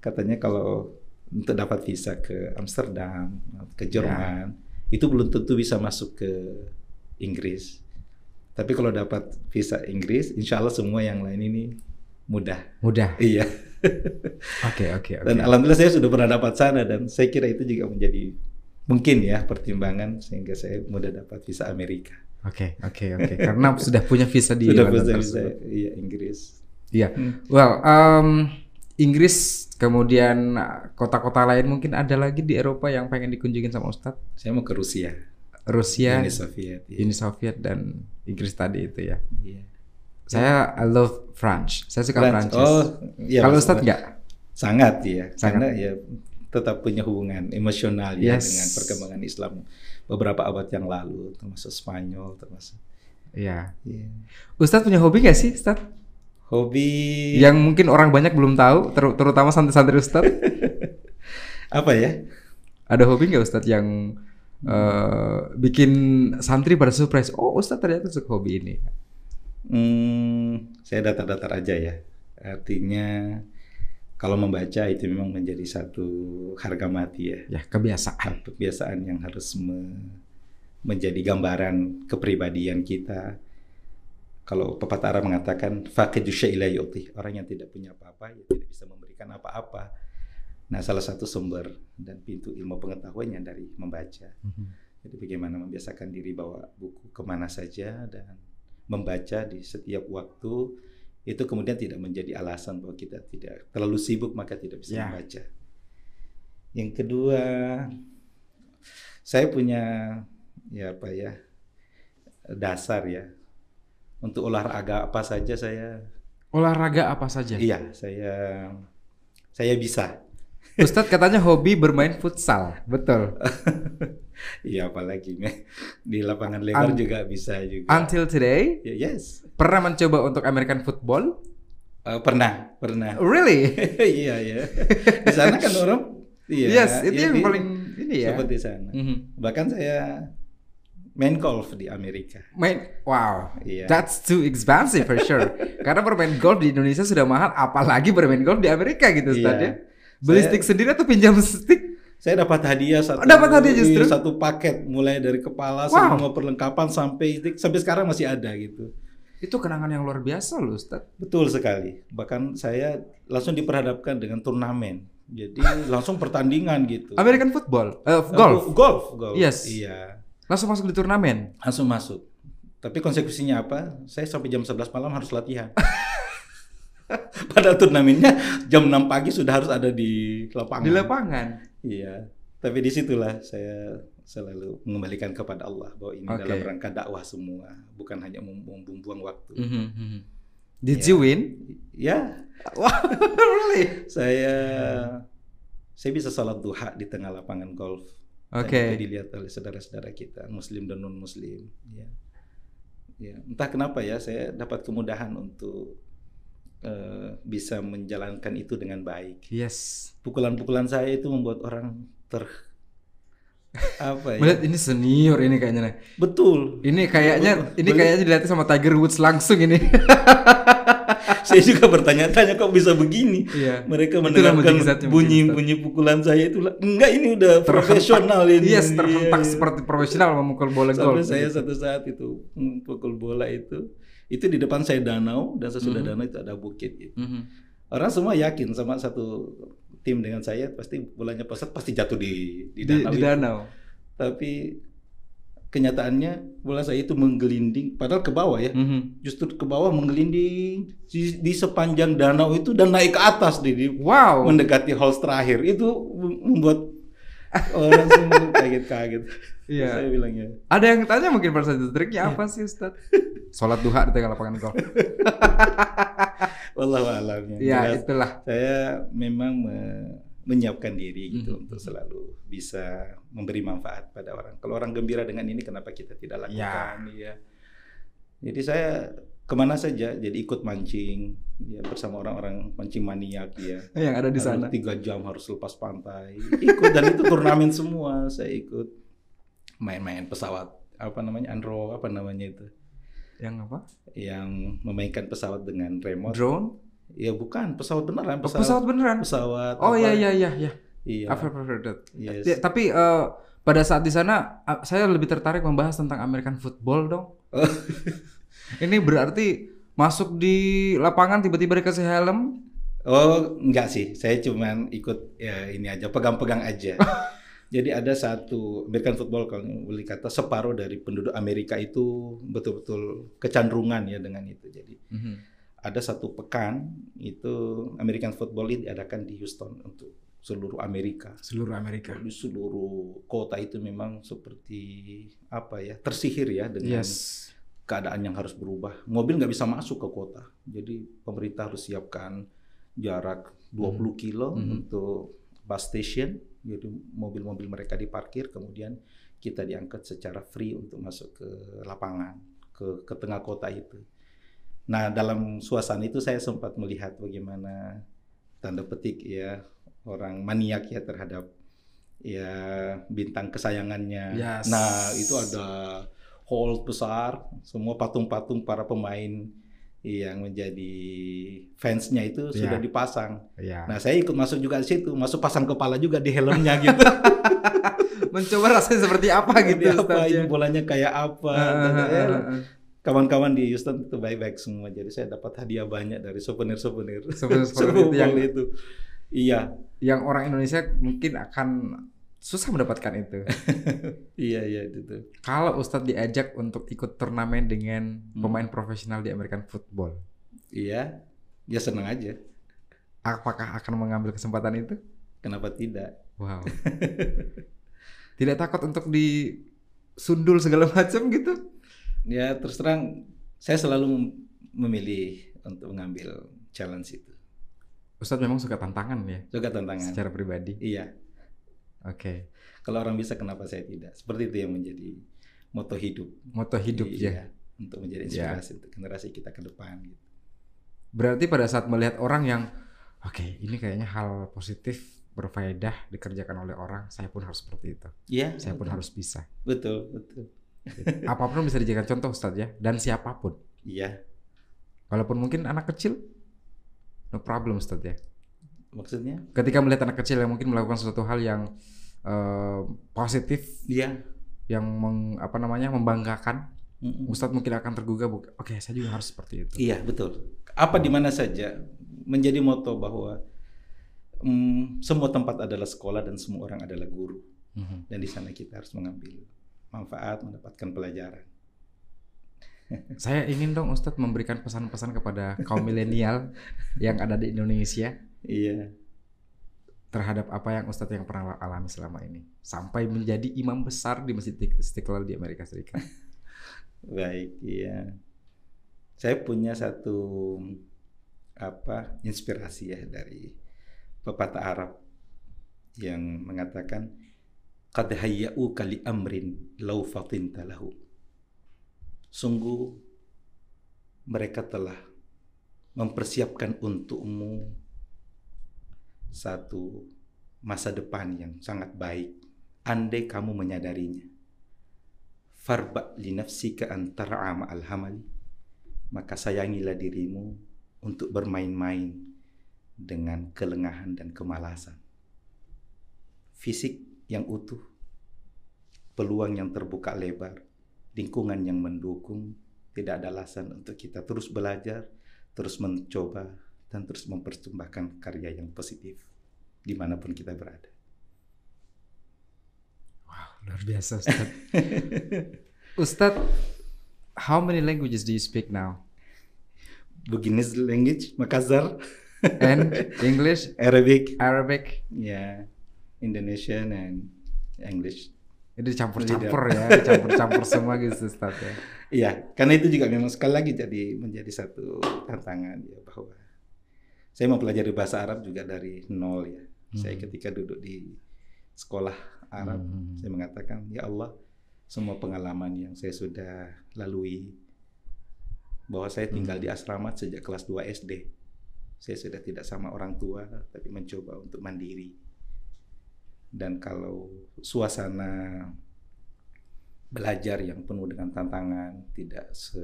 katanya kalau untuk dapat visa ke Amsterdam, ke Jerman, itu belum tentu bisa masuk ke Inggris. Tapi kalau dapat visa Inggris, insya Allah semua yang lain ini mudah. Mudah. Iya. Oke oke oke. Dan alhamdulillah saya sudah pernah dapat sana dan saya kira itu juga menjadi mungkin ya pertimbangan sehingga saya mudah dapat visa Amerika. Oke oke oke. Karena [LAUGHS] sudah punya visa di sudah tersebut. visa iya Inggris. Iya. Hmm. Well, um, Inggris kemudian kota-kota lain mungkin ada lagi di Eropa yang pengen dikunjungin sama Ustadz. Saya mau ke Rusia, Rusia, Uni Soviet. iya. Uni Soviet dan Inggris tadi itu ya. Iya. Saya I love French. Saya suka Frans- Prancis. Oh, iya. Kalau Ustadz nggak? Sangat ya, Sangat. karena ya tetap punya hubungan emosional ya Yes. dengan perkembangan Islam beberapa abad yang lalu, termasuk Spanyol, termasuk. Iya. Iya. Ustadz punya hobi nggak sih, Ustadz? Hobi Yang mungkin orang banyak belum tahu, ter- terutama santri-santri Ustadz. [LAUGHS] apa ya? Ada hobi nggak Ustadz yang eh, bikin santri pada surprise? Oh, Ustadz ternyata suka hobi ini. Hmm, saya datar-datar aja ya. Artinya kalau membaca itu memang menjadi satu harga mati ya. Ya, kebiasaan. Kebiasaan yang harus me- menjadi gambaran kepribadian kita. Kalau pepatah Arab mengatakan faqidu syai'la yu'ti. Orang yang tidak punya apa-apa ya tidak bisa memberikan apa-apa. Nah, salah satu sumber dan pintu ilmu pengetahuannya dari membaca. Mhm. Jadi bagaimana membiasakan diri bawa buku ke mana saja dan membaca di setiap waktu itu kemudian tidak menjadi alasan bahwa kita tidak terlalu sibuk maka tidak bisa Ya. membaca. Yang kedua, saya punya ya apa ya dasar ya untuk olahraga apa saja saya Olahraga apa saja? iya saya saya bisa Ustadz katanya hobi bermain futsal, betul. [LAUGHS] iya apalagi meh di lapangan lebar Un- juga bisa juga Until today, Ya, yes pernah mencoba untuk American football? Eh, pernah pernah Really? [LAUGHS] iya ya di sana kan orang iya yes, itu iya, yang di- paling ini ya. seperti sana Mhm. bahkan saya main golf di Amerika Main, wow, iya that's too expensive for sure. [LAUGHS] Karena bermain golf di Indonesia sudah mahal, apalagi bermain golf di Amerika gitu, Ustadz Iya. ya. Beli Saya- stick sendiri atau pinjam stick? Saya dapat hadiah satu Oh, dapat hadiah justru? iya, satu paket mulai dari kepala Wow. semua perlengkapan sampai sampai sekarang masih ada gitu. Itu kenangan yang luar biasa loh, Ustadz. Betul sekali. Bahkan saya langsung diperhadapkan dengan turnamen. Jadi langsung pertandingan gitu. American football, Eh, golf, golf, golf. Yes. Iya. Langsung masuk di turnamen. Langsung masuk. Tapi konsekuensinya apa? Saya sampai jam 11 malam harus latihan. [LAUGHS] Padahal turnamennya jam 6 pagi sudah harus ada di lapangan. Di lapangan. Iya, tapi di situlah saya selalu mengembalikan kepada Allah bahwa ini Oke. dalam rangka dakwah semua, bukan hanya mem- membuang waktu. Mhm. Did Iya. you win? Ya, Wow, [LAUGHS] really? saya saya bisa sholat duha di tengah lapangan golf. Oke. itu dilihat oleh saudara-saudara kita, Muslim dan non Muslim. Ya. Ya, entah kenapa ya saya dapat kemudahan untuk eh, bisa menjalankan itu dengan baik. Yes. Pukulan-pukulan saya itu membuat orang ter apa ya? Melihat ini senior ini kayaknya. Betul. Ini kayaknya Betul. ini kayaknya dilatih sama Tiger Woods langsung ini. [LAUGHS] saya juga bertanya-tanya kok bisa begini. Iya. Mereka Itulah mendengarkan bunyi-bunyi pukulan saya itu enggak ini udah profesional ini. Yes, terhentak Iya. seperti profesional memukul bola. Sampai saya satu saat itu hmm, pukul bola itu itu di depan saya danau dan sesudah Mhm. danau itu ada bukit gitu. Mhm. Orang semua yakin sama satu tim dengan saya pasti bolanya pesat pasti jatuh di di Di, danau. di itu. danau. Tapi kenyataannya bola saya itu menggelinding padahal ke bawah ya. Mhm. justru ke bawah menggelinding di, di sepanjang danau itu dan naik ke atas di, di- Wow. mendekati holes terakhir itu membuat [LAUGHS] orang semua kaget-kaget. Iya. Saya bilang ya. Ada yang tanya mungkin pada saat itu triknya apa sih Ustaz? [LAUGHS] Sholat duha di tengah lapangan golf. [LAUGHS] Wallahu a'lam ya. Iya, Jelas, itulah. saya memang me- menyiapkan diri gitu Mhm. untuk selalu bisa memberi manfaat pada orang. Kalau orang gembira dengan ini kenapa kita tidak lakukan? Iya. Jadi saya ke mana saja jadi ikut mancing ya bersama orang-orang mancing maniak ya. [LAUGHS] Yang ada di Harus sana. tiga jam harus lepas pantai ikut dan itu turnamen [LAUGHS] semua saya ikut main-main pesawat apa namanya andro apa namanya itu Yang apa? yang memainkan pesawat dengan remote Drone? Ya bukan pesawat beneran Oh, pesawat pesawat beneran. pesawat Oh iya iya iya iya. iya I've heard- that. yes. Ya, tapi eh, pada saat di sana eh, saya lebih tertarik membahas tentang American football dong. [LAUGHS] Ini berarti masuk di lapangan tiba-tiba dikasih helm. oh enggak sih saya cuman ikut ya ini aja pegang-pegang aja [LAUGHS] jadi ada satu American football kalau boleh kata separuh dari penduduk Amerika itu betul-betul kecenderungan ya dengan itu jadi ada satu pekan itu American football ini diadakan di Houston untuk seluruh Amerika. Seluruh Amerika. Di seluruh kota itu memang seperti apa ya tersihir ya dengan Yes. keadaan yang harus berubah. Mobil nggak bisa masuk ke kota, jadi pemerintah harus siapkan jarak 20 kilo Mhm. untuk bus station. Jadi mobil-mobil mereka diparkir, kemudian kita diangkat secara free untuk masuk ke lapangan, ke ke tengah kota itu. Nah, dalam suasana itu saya sempat melihat bagaimana tanda petik ya orang maniak ya terhadap ya bintang kesayangannya. Yes. Nah, itu ada hall besar, semua patung-patung para pemain yang menjadi fansnya itu sudah Ya. dipasang. Iya. Nah, saya ikut masuk juga di situ, masuk pasang kepala juga di helmnya [LAUGHS] gitu. Mencoba rasanya seperti apa gitu Seperti apa ini ya. bolanya kayak apa. Ah, saya ah, ah. Kawan-kawan di Houston itu baik-baik semua. Jadi saya dapat hadiah banyak dari souvenir-souvenir. Souvenir-souvenir [LAUGHS] itu yang itu. Iya. Yang orang Indonesia mungkin akan susah mendapatkan itu. [LAUGHS] iya iya itu. Kalau Ustadz diajak untuk ikut turnamen dengan hmm. pemain profesional di American football. Iya. Ya senang aja. Apakah akan mengambil kesempatan itu? Kenapa tidak? Wow. [LAUGHS] tidak takut untuk disundul segala macam gitu? Ya terus terang saya selalu memilih untuk mengambil challenge itu. Ustadz memang suka tantangan ya? Suka tantangan. Secara pribadi? Iya. Oke. Okay. Kalau orang bisa kenapa saya tidak? Seperti itu yang menjadi moto hidup. Moto hidup iya, ya. Untuk menjadi inspirasi ya. untuk generasi kita ke depan gitu. Berarti pada saat melihat orang yang oke, okay, ini kayaknya hal positif berfaedah dikerjakan oleh orang, saya pun harus seperti itu. Iya. Saya pun harus bisa. Betul, betul. Apa pun bisa dijadikan contoh Ustadz ya dan siapa pun. Iya. Walaupun mungkin anak kecil no problem Ustadz ya. Maksudnya? Ketika melihat anak kecil yang mungkin melakukan sesuatu hal yang uh, positif, iya. Yang meng, apa namanya membanggakan, mm-hmm. Ustadz mungkin akan tergugah. Oke, okay, saya juga harus seperti itu. Iya betul. Apa di mana saja menjadi moto bahwa um, semua tempat adalah sekolah dan semua orang adalah guru. Mm-hmm. Dan di sana kita harus mengambil manfaat, mendapatkan pelajaran. Saya ingin dong Ustadz memberikan pesan-pesan kepada kaum [LAUGHS] milenial yang ada di Indonesia. Iya. Terhadap apa yang Ustadz yang pernah alami selama ini. Sampai menjadi imam besar di Masjid Istiqlal di Amerika Serikat. [LAUGHS] Baik, iya. Saya punya satu apa inspirasi ya dari pepatah Arab yang mengatakan qad hayya'u kali amrin law fatinta lahu. Sungguh mereka telah mempersiapkan untukmu satu masa depan yang sangat baik andai kamu menyadarinya. Farba li nafsika antara alhamali maka sayangilah dirimu untuk bermain-main dengan kelengahan dan kemalasan. Fisik yang utuh, peluang yang terbuka lebar, lingkungan yang mendukung, tidak ada alasan untuk kita terus belajar, terus mencoba, dan terus mempersembahkan karya yang positif di mana pun kita berada. Wow, luar biasa Ustaz. [LAUGHS] Ustaz, how many languages do you speak now? Beginners language, Makassar. and English, [LAUGHS] Arabic, Arabic, yeah. Indonesian and English. Itu dicampur-campur ya, campur-campur semua gitu Ustaz ya. [LAUGHS] Iya, karena itu juga memang sekali lagi jadi menjadi satu tantangan ya bahwa saya mempelajari bahasa Arab juga dari nol ya. Hmm. Saya ketika duduk di sekolah Arab, hmm. saya mengatakan, "Ya Allah, semua pengalaman yang saya sudah lalui bahwa saya tinggal hmm. di asrama sejak kelas 2 SD. Saya sudah tidak sama orang tua tapi mencoba untuk mandiri dan kalau suasana belajar yang penuh dengan tantangan tidak se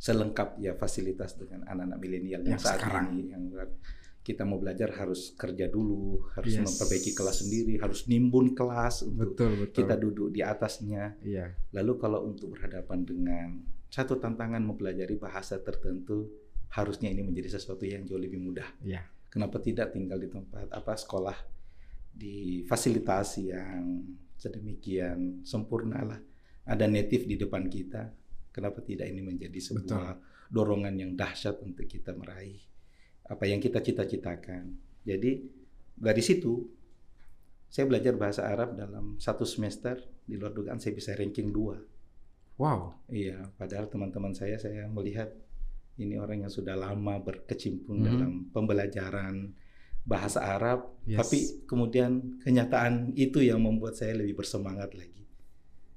selengkap ya fasilitas dengan anak-anak milenial yang, yang saat sekarang. ini yang kita mau belajar harus kerja dulu, harus yes. memperbaiki kelas sendiri, harus nimbun kelas untuk betul, betul. kita duduk di atasnya. Iya. Lalu kalau untuk berhadapan dengan satu tantangan mempelajari bahasa tertentu, harusnya ini menjadi sesuatu yang jauh lebih mudah. Iya. Kenapa tidak tinggal di tempat apa sekolah difasilitasi yang sedemikian sempurna lah. Ada native di depan kita. Kenapa tidak ini menjadi sebuah Betul. dorongan yang dahsyat untuk kita meraih apa yang kita cita-citakan. Jadi dari situ saya belajar bahasa Arab dalam satu semester di luar dugaan saya bisa ranking dua. Wow. Iya, padahal teman-teman saya saya melihat ini orang yang sudah lama berkecimpung mm -hmm. dalam pembelajaran bahasa Arab, yes. tapi kemudian kenyataan itu yang membuat saya lebih bersemangat lagi.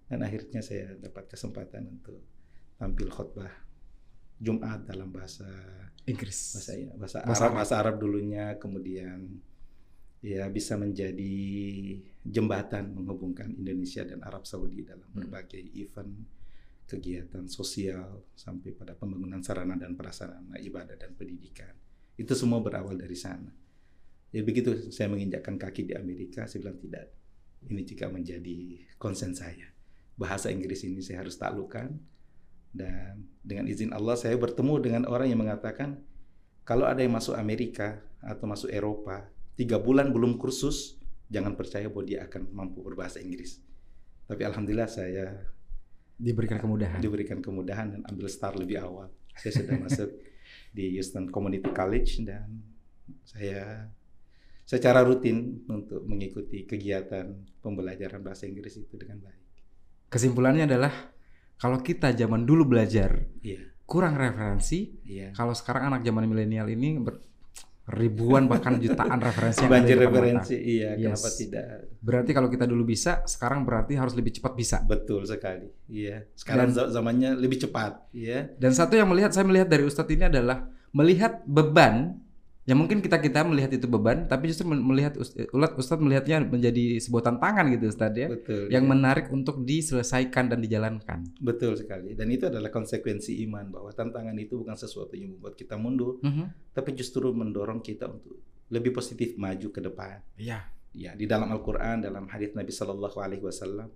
Dan akhirnya saya dapat kesempatan untuk tampil khutbah Jumat dalam bahasa Inggris, bahasa bahasa, bahasa Arab, bahasa Arab dulunya, kemudian ya bisa menjadi jembatan menghubungkan Indonesia dan Arab Saudi dalam hmm. berbagai event kegiatan sosial sampai pada pembangunan sarana dan prasarana ibadah dan pendidikan. Itu semua berawal dari sana. Ya begitu saya menginjakkan kaki di Amerika, saya bilang tidak. Ini juga menjadi konsen saya. Bahasa Inggris ini saya harus taklukkan. dan dengan izin Allah saya bertemu dengan orang yang mengatakan kalau ada yang masuk Amerika atau masuk Eropa tiga bulan belum kursus jangan percaya bahwa dia akan mampu berbahasa Inggris. Tapi alhamdulillah saya diberikan kemudahan. Diberikan kemudahan dan ambil start lebih awal. Saya sudah masuk [LAUGHS] di Houston Community College dan saya secara rutin untuk mengikuti kegiatan pembelajaran bahasa Inggris itu dengan baik. Kesimpulannya adalah kalau kita zaman dulu belajar iya. kurang referensi, iya. kalau sekarang anak zaman milenial ini ber, ribuan bahkan jutaan referensi yang banjir referensi iya yes. kenapa tidak berarti kalau kita dulu bisa sekarang berarti harus lebih cepat bisa betul sekali iya sekarang dan, zamannya lebih cepat iya dan satu yang melihat saya melihat dari Ustadz ini adalah melihat beban Ya mungkin kita kita melihat itu beban, tapi justru melihat ulat Ustadz melihatnya menjadi sebuah tantangan gitu Ustadz ya, Betul, yang ya. menarik untuk diselesaikan dan dijalankan. Betul sekali, dan itu adalah konsekuensi iman bahwa tantangan itu bukan sesuatu yang membuat kita mundur, mm -hmm. tapi justru mendorong kita untuk lebih positif maju ke depan. Iya. Ya di dalam Al-Quran, dalam hadits Nabi Shallallahu Alaihi Wasallam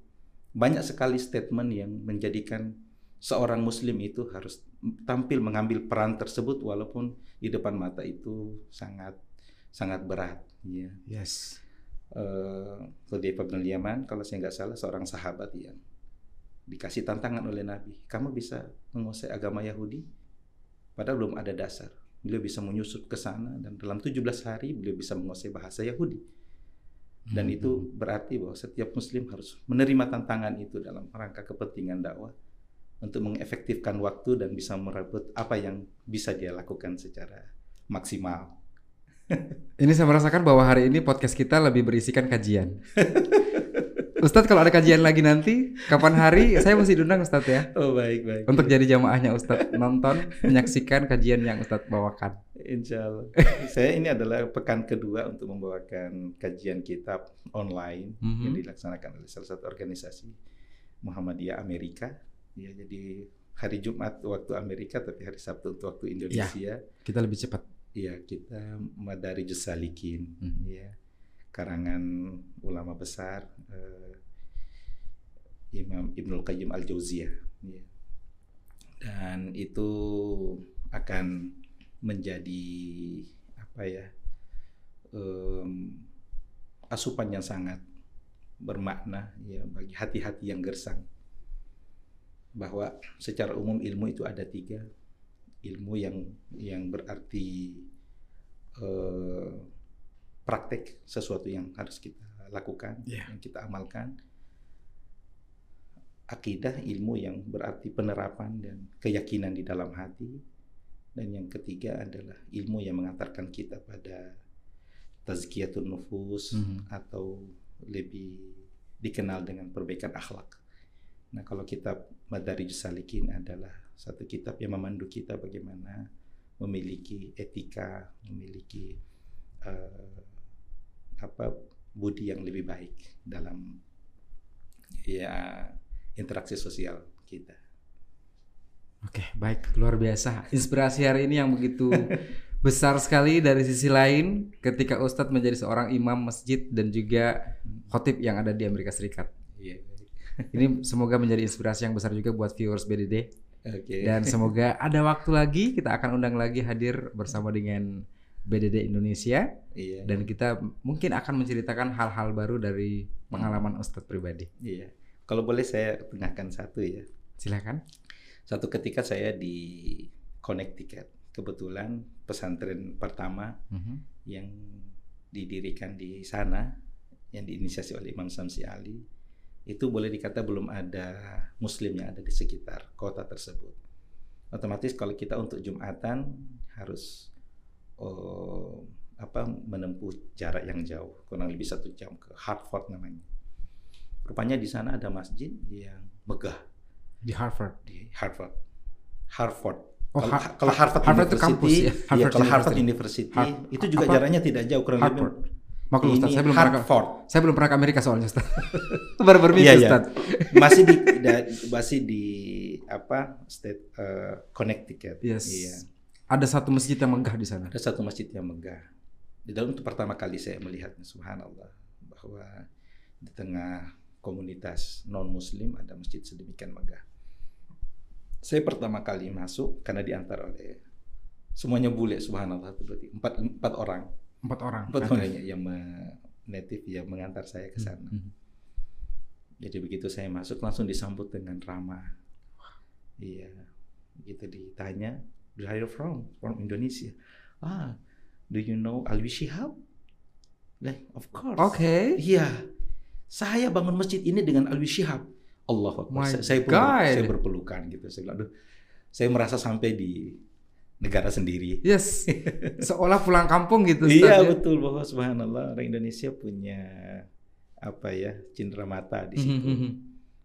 banyak sekali statement yang menjadikan seorang muslim itu harus tampil mengambil peran tersebut walaupun di depan mata itu sangat sangat berat ya yes. Uh, bin Yaman kalau saya nggak salah seorang sahabat yang dikasih tantangan oleh Nabi kamu bisa menguasai agama Yahudi? Padahal belum ada dasar. Beliau bisa menyusup ke sana dan dalam 17 hari beliau bisa menguasai bahasa Yahudi. Dan hmm. itu berarti bahwa setiap muslim harus menerima tantangan itu dalam rangka kepentingan dakwah untuk mengefektifkan waktu dan bisa merebut apa yang bisa dia lakukan secara maksimal. [LAUGHS] Ini saya merasakan bahwa hari ini podcast kita lebih berisikan kajian. [LAUGHS] Ustadz kalau ada kajian lagi nanti, kapan hari saya mesti diundang Ustadz ya. Oh baik baik. Untuk jadi jamaahnya Ustadz nonton, menyaksikan kajian yang Ustadz bawakan. Insya Allah. [LAUGHS] saya ini adalah pekan kedua untuk membawakan kajian kitab online mm -hmm. yang dilaksanakan oleh salah satu organisasi Muhammadiyah Amerika Ya, jadi hari Jumat waktu Amerika tapi hari Sabtu untuk waktu Indonesia. Ya, kita lebih cepat. Iya, kita Madari Jusalikin hmm. ya. Karangan ulama besar uh, Imam Ibnul Qayyim Al-Jauziyah ya. Dan itu akan menjadi apa ya? Um, asupan yang sangat bermakna ya bagi hati-hati yang gersang bahwa secara umum ilmu itu ada tiga ilmu yang yang berarti eh, praktek sesuatu yang harus kita lakukan yeah. yang kita amalkan akidah ilmu yang berarti penerapan dan keyakinan di dalam hati dan yang ketiga adalah ilmu yang mengantarkan kita pada tazkiyatun nufus mm -hmm. atau lebih dikenal dengan perbaikan akhlak Nah, kalau kitab Madarij Salikin adalah satu kitab yang memandu kita bagaimana memiliki etika, memiliki uh, apa budi yang lebih baik dalam ya interaksi sosial kita. Oke, baik, luar biasa. Inspirasi hari ini yang begitu [LAUGHS] besar sekali dari sisi lain ketika Ustadz menjadi seorang imam masjid dan juga khotib yang ada di Amerika Serikat. Iya. Ini semoga menjadi inspirasi yang besar juga buat viewers BDD. Okay. Dan [LAUGHS] semoga ada waktu lagi kita akan undang lagi hadir bersama dengan BDD Indonesia. Iya. Dan kita mungkin akan menceritakan hal-hal baru dari pengalaman Ustadz pribadi. Iya. Kalau boleh saya tengahkan satu ya. Silakan. Satu ketika saya di Connecticut, kebetulan pesantren pertama mhm. -huh. yang didirikan di sana yang diinisiasi oleh Imam Samsi Ali itu boleh dikata belum ada muslim yang ada di sekitar kota tersebut. Otomatis kalau kita untuk Jumatan harus oh, apa menempuh jarak yang jauh, kurang lebih satu jam ke Hartford namanya. Rupanya di sana ada masjid yang megah. Di Harvard. Di Harvard. Harvard. Oh, kalau, ha kalau Harvard, Harvard University, kampus, ya. Harvard ya kalau Harvard University, University itu juga apa? jaraknya tidak jauh kurang Harvard. lebih Maklum Ustaz, saya belum Hartford. pernah ke, saya belum pernah ke Amerika soalnya Ustaz. [LAUGHS] Baru bermimpi iya, Ustaz. Iya. Masih di [LAUGHS] da, masih di apa? State uh, Connecticut. Yes. Iya. Ada satu masjid yang megah di sana. Ada satu masjid yang megah. Di dalam itu pertama kali saya melihatnya subhanallah bahwa di tengah komunitas non muslim ada masjid sedemikian megah. Saya pertama kali masuk karena diantar oleh semuanya bule subhanallah berarti empat empat orang Empat orang. empat Oke. orang ya, yang native yang mengantar saya ke sana. Hmm. Jadi begitu saya masuk langsung disambut dengan ramah. Iya, gitu ditanya, where are you from? From Indonesia. Ah, do you know Alwi Shihab? Like, of course. Oke. Iya, saya bangun masjid ini dengan Alwi Shihab. Allah My saya, saya, God. saya berpelukan gitu. Saya bilang, aduh, saya merasa sampai di negara sendiri. Yes. [LAUGHS] Seolah pulang kampung gitu. Iya ya. betul bahwa subhanallah orang Indonesia punya apa ya cindera mata di situ. Mhm.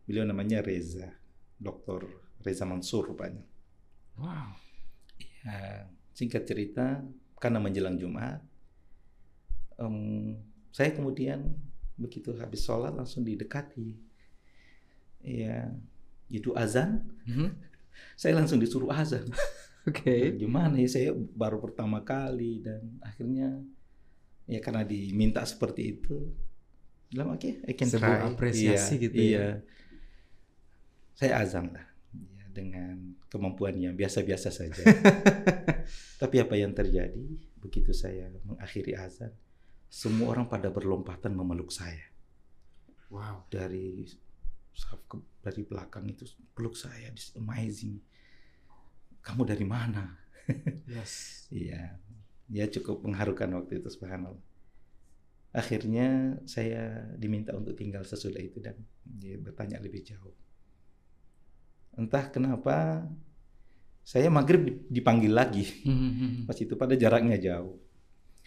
Beliau namanya Reza, Dr. Reza Mansur rupanya. Wow. Ya, singkat cerita, karena menjelang Jumat, em, saya kemudian begitu habis sholat langsung didekati. Ya, itu azan, Mhm. [LAUGHS] saya langsung disuruh azan. [LAUGHS] Oke. Gimana ya saya baru pertama kali dan akhirnya ya karena diminta seperti itu, bilang oke, I can Sebuah try. apresiasi Iya, gitu ya. Iya. Saya azan lah ya, dengan kemampuan yang biasa-biasa saja. [LAUGHS] Tapi apa yang terjadi begitu saya mengakhiri azan, semua orang pada berlompatan memeluk saya Wow. dari dari belakang itu peluk saya, amazing. Kamu dari mana? Yes. [LAUGHS] Iya, ya cukup mengharukan waktu itu subhanallah. Akhirnya saya diminta untuk tinggal sesudah itu dan dia bertanya lebih jauh. Entah kenapa saya maghrib dipanggil lagi. Mhm. Pas itu pada jaraknya jauh.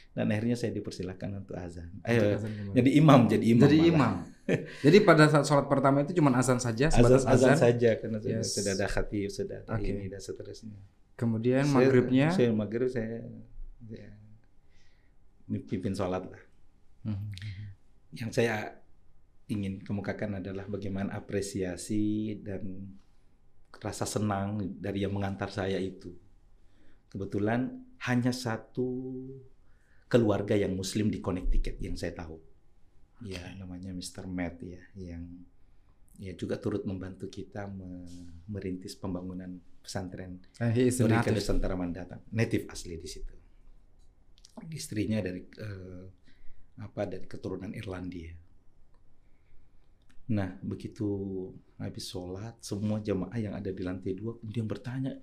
Dan akhirnya saya dipersilahkan untuk azan. Ayo, Azan gimana? jadi imam, jadi imam. Jadi malah. imam. [LAUGHS] Jadi pada saat sholat pertama itu cuma azan saja, Azan, azan azan. saja karena sudah, Yes. sudah ada khatib, sudah ada Oke. ini dan seterusnya. Kemudian Saya- maghribnya. Saya maghrib saya, saya pimpin sholat lah. Mhm. Yang saya ingin kemukakan adalah bagaimana apresiasi dan rasa senang dari yang mengantar saya itu. Kebetulan hanya satu keluarga yang Muslim di Connecticut yang saya tahu. Ya, namanya Mr. Matt ya, yang ya juga turut membantu kita me- merintis pembangunan pesantren he is a Mereka native. Nusantara Mandatang, native asli di situ. Istrinya dari eh, apa dari keturunan Irlandia. Nah, begitu habis sholat, semua jamaah yang ada di lantai dua kemudian bertanya,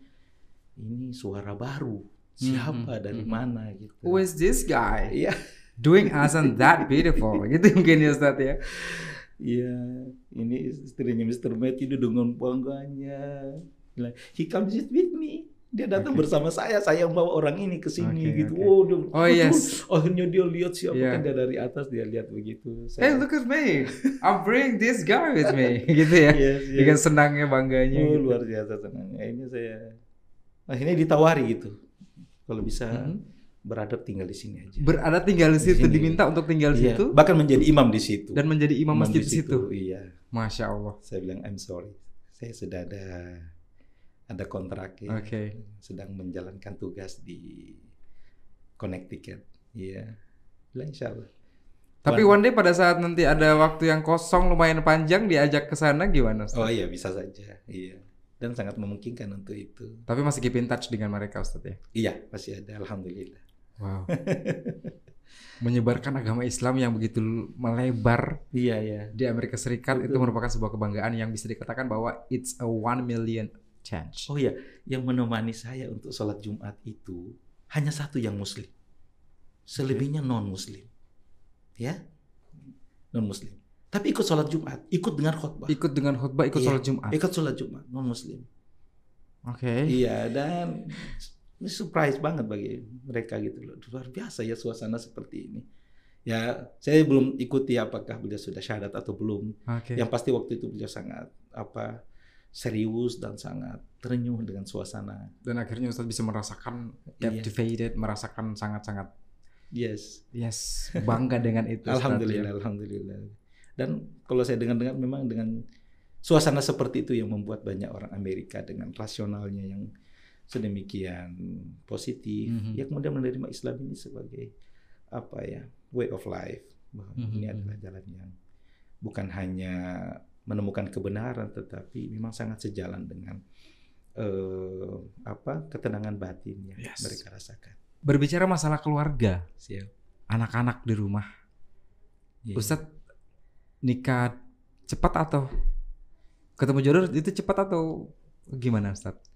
ini suara baru, siapa Mhm, dari mhm. mana gitu. Who is this guy? Iya, Doing azan that beautiful. [LAUGHS] gitu mungkin ya Ustaz ya. iya, ini istrinya Mr. Matt itu dengan bangganya. He comes with me. Dia datang Oke. bersama saya, saya yang bawa orang ini ke sini Oke, gitu. oke. Oh, dia, Oh, yes. [LAUGHS] Akhirnya dia lihat siapa Iya. kan dia dari atas dia lihat begitu. Hey, look at me. I bring this guy with me. [LAUGHS] gitu ya. Yes, yes. Dengan senangnya, bangganya Oh, gitu. luar biasa senangnya. Ini saya akhirnya ditawari gitu. Kalau bisa Mhm. beradab tinggal di sini aja. Berada tinggal di Di situ, sini. diminta untuk tinggal di Iya, situ bahkan menjadi imam di situ. dan menjadi imam masjid di situ. Iya. Masya Allah. Saya bilang I'm sorry. Saya sudah ada ada kontrak ya. Oke. Sedang menjalankan tugas di Connecticut. Iya. Bilang insya Allah. Tapi one day pada saat nanti ada waktu yang kosong lumayan panjang diajak ke sana gimana Ustaz? Oh iya bisa saja. Iya. Dan sangat memungkinkan untuk itu. Tapi masih keep in touch dengan mereka Ustaz ya. Iya, masih ada alhamdulillah. Wow. [LAUGHS] Menyebarkan agama Islam yang begitu melebar Iya, iya. di Amerika Serikat itu Betul. merupakan sebuah kebanggaan yang bisa dikatakan bahwa it's a one million chance. Oh iya, yang menemani saya untuk sholat Jumat itu hanya satu yang muslim. Selebihnya non muslim. Ya? Non muslim. Tapi ikut sholat Jumat, ikut dengar khutbah. Ikut dengan khutbah, ikut Iya. sholat Jumat. Ikut sholat Jumat, non muslim. Oke. Iya, dan ini surprise banget bagi mereka gitu loh. Luar biasa ya suasana seperti ini. Ya, saya belum ikuti apakah beliau sudah syahadat atau belum. Oke. Yang pasti waktu itu beliau sangat apa serius dan sangat terenyuh dengan suasana. Dan akhirnya Ustaz bisa merasakan Iya. captivated, merasakan sangat-sangat Yes. yes bangga dengan itu. Alhamdulillah, ya. alhamdulillah. Dan kalau saya dengar-dengar memang dengan suasana seperti itu yang membuat banyak orang Amerika dengan rasionalnya yang sedemikian positif, Mhm. ya kemudian menerima Islam ini sebagai apa ya way of life. Bahwa Mhm. Ini adalah jalan yang bukan hanya menemukan kebenaran, tetapi memang sangat sejalan dengan eh, apa ketenangan batin yang Yes. mereka rasakan. Berbicara masalah keluarga, anak-anak di rumah, Iya. Ustadz nikah cepat atau ketemu jodoh itu cepat atau gimana Ustadz?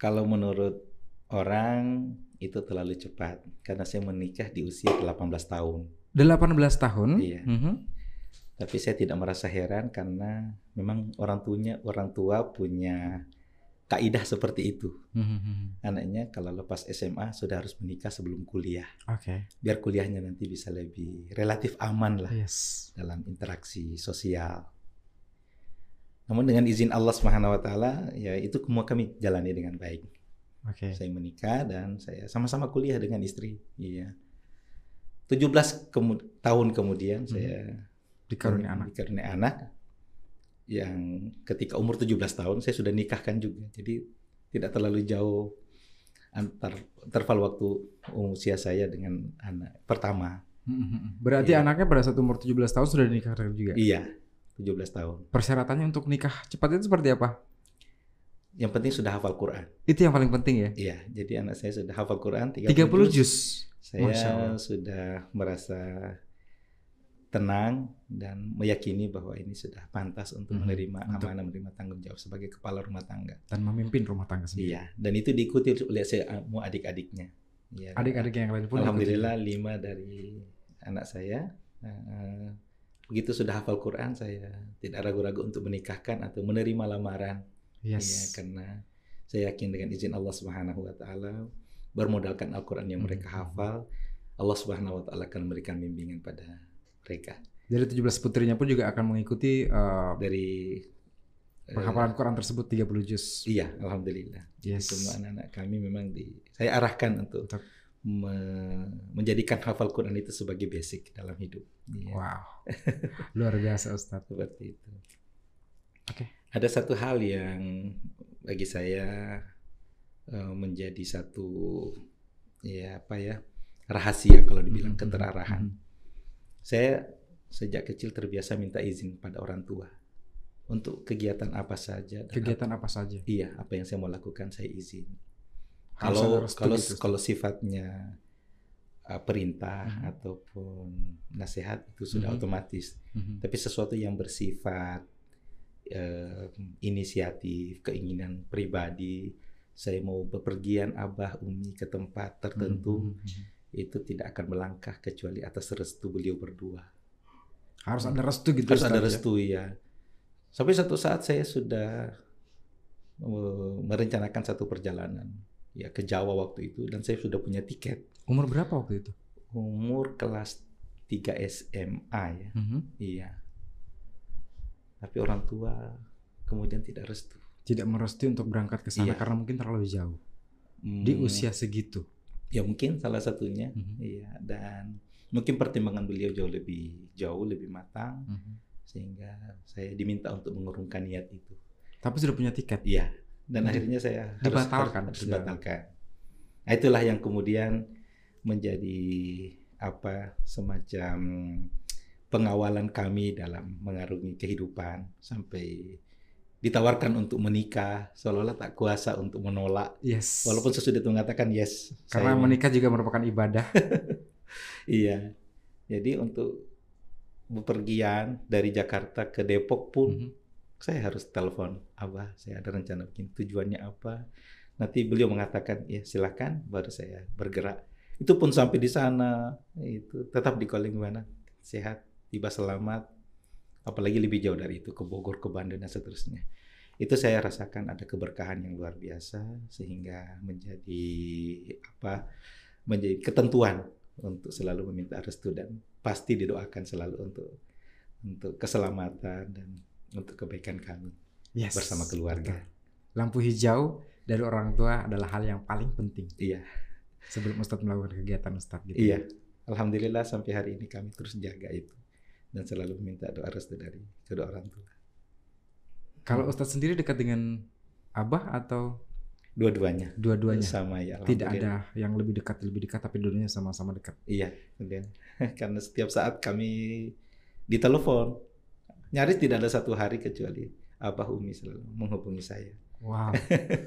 Kalau menurut orang itu terlalu cepat karena saya menikah di usia 18 tahun. 18 tahun. Iya. Mhm. Tapi saya tidak merasa heran karena memang orang tuanya orang tua punya kaidah seperti itu. Mhm. Anaknya kalau lepas SMA sudah harus menikah sebelum kuliah. Oke. Biar kuliahnya nanti bisa lebih relatif aman lah Yes. dalam interaksi sosial. Namun dengan izin Allah Subhanahu wa taala ya itu semua kami jalani dengan baik. Oke. Saya menikah dan saya sama-sama kuliah dengan istri. Iya. 17 kemu- tahun kemudian saya Dikaruniai anak. dikaruniai anak yang ketika umur 17 tahun saya sudah nikahkan juga. Jadi tidak terlalu jauh antar interval waktu usia saya dengan anak pertama. Mhm. Berarti Iya. anaknya pada saat umur 17 tahun sudah dinikahkan juga. Iya, 17 tahun. Persyaratannya untuk nikah cepat itu seperti apa? Yang penting sudah hafal Quran. Itu yang paling penting ya. Iya, jadi anak saya sudah hafal Quran 30, 30 juz. juz. Saya sudah merasa tenang dan meyakini bahwa ini sudah pantas untuk Mhm. menerima Untuk- amanah, menerima tanggung jawab sebagai kepala rumah tangga. dan memimpin rumah tangga sendiri. Iya, dan itu diikuti oleh semua adik-adiknya. Iya. Adik-adik yang lain pun Alhamdulillah lima dari anak saya eh, begitu sudah hafal Quran saya tidak ragu-ragu untuk menikahkan atau menerima lamaran. Iya, Yes. karena saya yakin dengan izin Allah Subhanahu wa taala bermodalkan Al-Qur'an yang mereka Mhm. hafal, Allah Subhanahu wa taala akan memberikan bimbingan pada mereka Dari 17 putrinya pun juga akan mengikuti uh, dari penghafalan Quran tersebut 30 juz. Iya, alhamdulillah. Yes. Semua anak-anak kami memang di saya arahkan untuk Untuk- me- menjadikan hafal Quran itu sebagai basic dalam hidup. Iya, Wow. [LAUGHS] Luar biasa Ustadz. seperti itu. Oke. Ada satu hal yang bagi saya eh, menjadi satu ya apa ya rahasia kalau dibilang Mhm. keterarahan. Mhm. Saya sejak kecil terbiasa minta izin pada orang tua untuk kegiatan apa saja. Kegiatan apa saja? Iya, apa yang saya mau lakukan saya izin. Harus Kalau kalau gitu, kalau sifatnya uh, perintah Mhm. ataupun nasihat itu sudah Mhm. otomatis. Mhm. Tapi sesuatu yang bersifat eh, inisiatif, keinginan pribadi, saya mau bepergian abah umi ke tempat tertentu Mhm. Itu tidak akan melangkah kecuali atas restu beliau berdua. Harus ada restu gitu. Harus Ustadz, ada ya? restu ya. Sampai satu saat saya sudah merencanakan satu perjalanan ya ke Jawa waktu itu dan saya sudah punya tiket Umur berapa waktu itu? umur kelas 3 SMA ya. Mhm. Iya. Tapi orang tua kemudian tidak restu. Tidak merestui untuk berangkat ke sana Iya. karena mungkin terlalu jauh. Di Hmm, usia segitu. Ya mungkin salah satunya Mhm. iya dan mungkin pertimbangan beliau jauh lebih jauh lebih matang Mhm. sehingga saya diminta untuk mengurungkan niat itu. Tapi sudah punya tiket. Iya. Dan Di- akhirnya saya harus dibatalkan, harus sudah. dibatalkan. Nah, itulah yang kemudian menjadi apa semacam pengawalan kami dalam mengarungi kehidupan sampai ditawarkan untuk menikah seolah-olah tak kuasa untuk menolak Yes. walaupun sesudah itu mengatakan yes karena saya- menikah juga merupakan ibadah. [LAUGHS] iya jadi untuk bepergian dari Jakarta ke Depok pun Mhm. saya harus telepon abah saya ada rencana begini tujuannya apa nanti beliau mengatakan ya silakan baru saya bergerak itu pun sampai di sana itu tetap di calling mana sehat tiba selamat apalagi lebih jauh dari itu ke Bogor ke Bandung dan seterusnya itu saya rasakan ada keberkahan yang luar biasa sehingga menjadi apa menjadi ketentuan untuk selalu meminta restu dan pasti didoakan selalu untuk untuk keselamatan dan untuk kebaikan kami Yes. bersama keluarga. Betul. Lampu hijau dari orang tua adalah hal yang paling penting Iya, sebelum Ustadz melakukan kegiatan Ustadz gitu. iya. Alhamdulillah sampai hari ini kami terus jaga itu dan selalu meminta doa restu dari kedua orang tua. Kalau Ustadz sendiri dekat dengan Abah atau Dua-duanya dua-duanya? sama ya. Tidak ada yang lebih dekat lebih dekat tapi dua-duanya sama-sama dekat. Iya, kemudian [LAUGHS] karena setiap saat kami ditelepon nyaris tidak ada satu hari kecuali Abah Umi selalu menghubungi saya. Wow.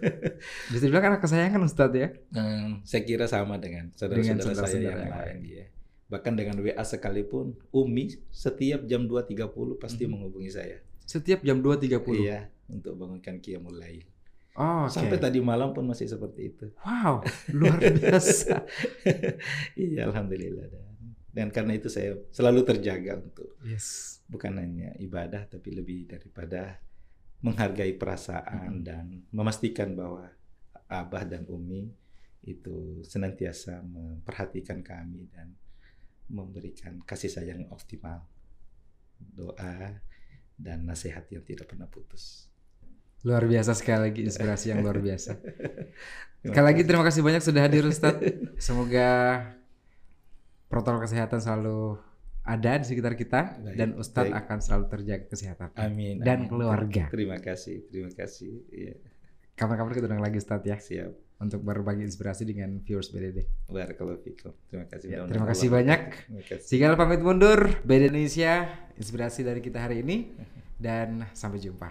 [LAUGHS] Bisa dibilang anak kesayangan Ustadz ya? Hmm, saya kira sama dengan saudara-saudara saya yang lain. Ya. Bahkan dengan WA sekalipun, Umi setiap jam 2.30 pasti Mhm. menghubungi saya. Setiap jam 2.30. Iya, untuk bangunkan Qiyamul Lail. Oh, oke. Sampai tadi malam pun masih seperti itu. Wow, luar biasa. [LAUGHS] iya, alhamdulillah dan dan karena itu saya selalu terjaga untuk yes. bukan hanya ibadah tapi lebih daripada menghargai perasaan Mhm. dan memastikan bahwa abah dan umi itu senantiasa memperhatikan kami dan memberikan kasih sayang yang optimal doa dan nasihat yang tidak pernah putus Luar biasa sekali lagi inspirasi yang luar biasa. [LAUGHS] Sekali lagi terima kasih banyak sudah hadir Ustadz. Semoga protokol kesehatan selalu ada di sekitar kita Baik, dan Ustadz baik. akan selalu terjaga kesehatan. amin dan amin. keluarga. terima kasih terima kasih Iya, Kapan-kapan kita undang lagi Ustadz ya siap untuk berbagi inspirasi dengan viewers BDD. Barakallahu fikum. terima kasih Ya, terima kasih Allah- banyak. terima kasih Segala pamit mundur, BD Indonesia, inspirasi dari kita hari ini dan sampai jumpa.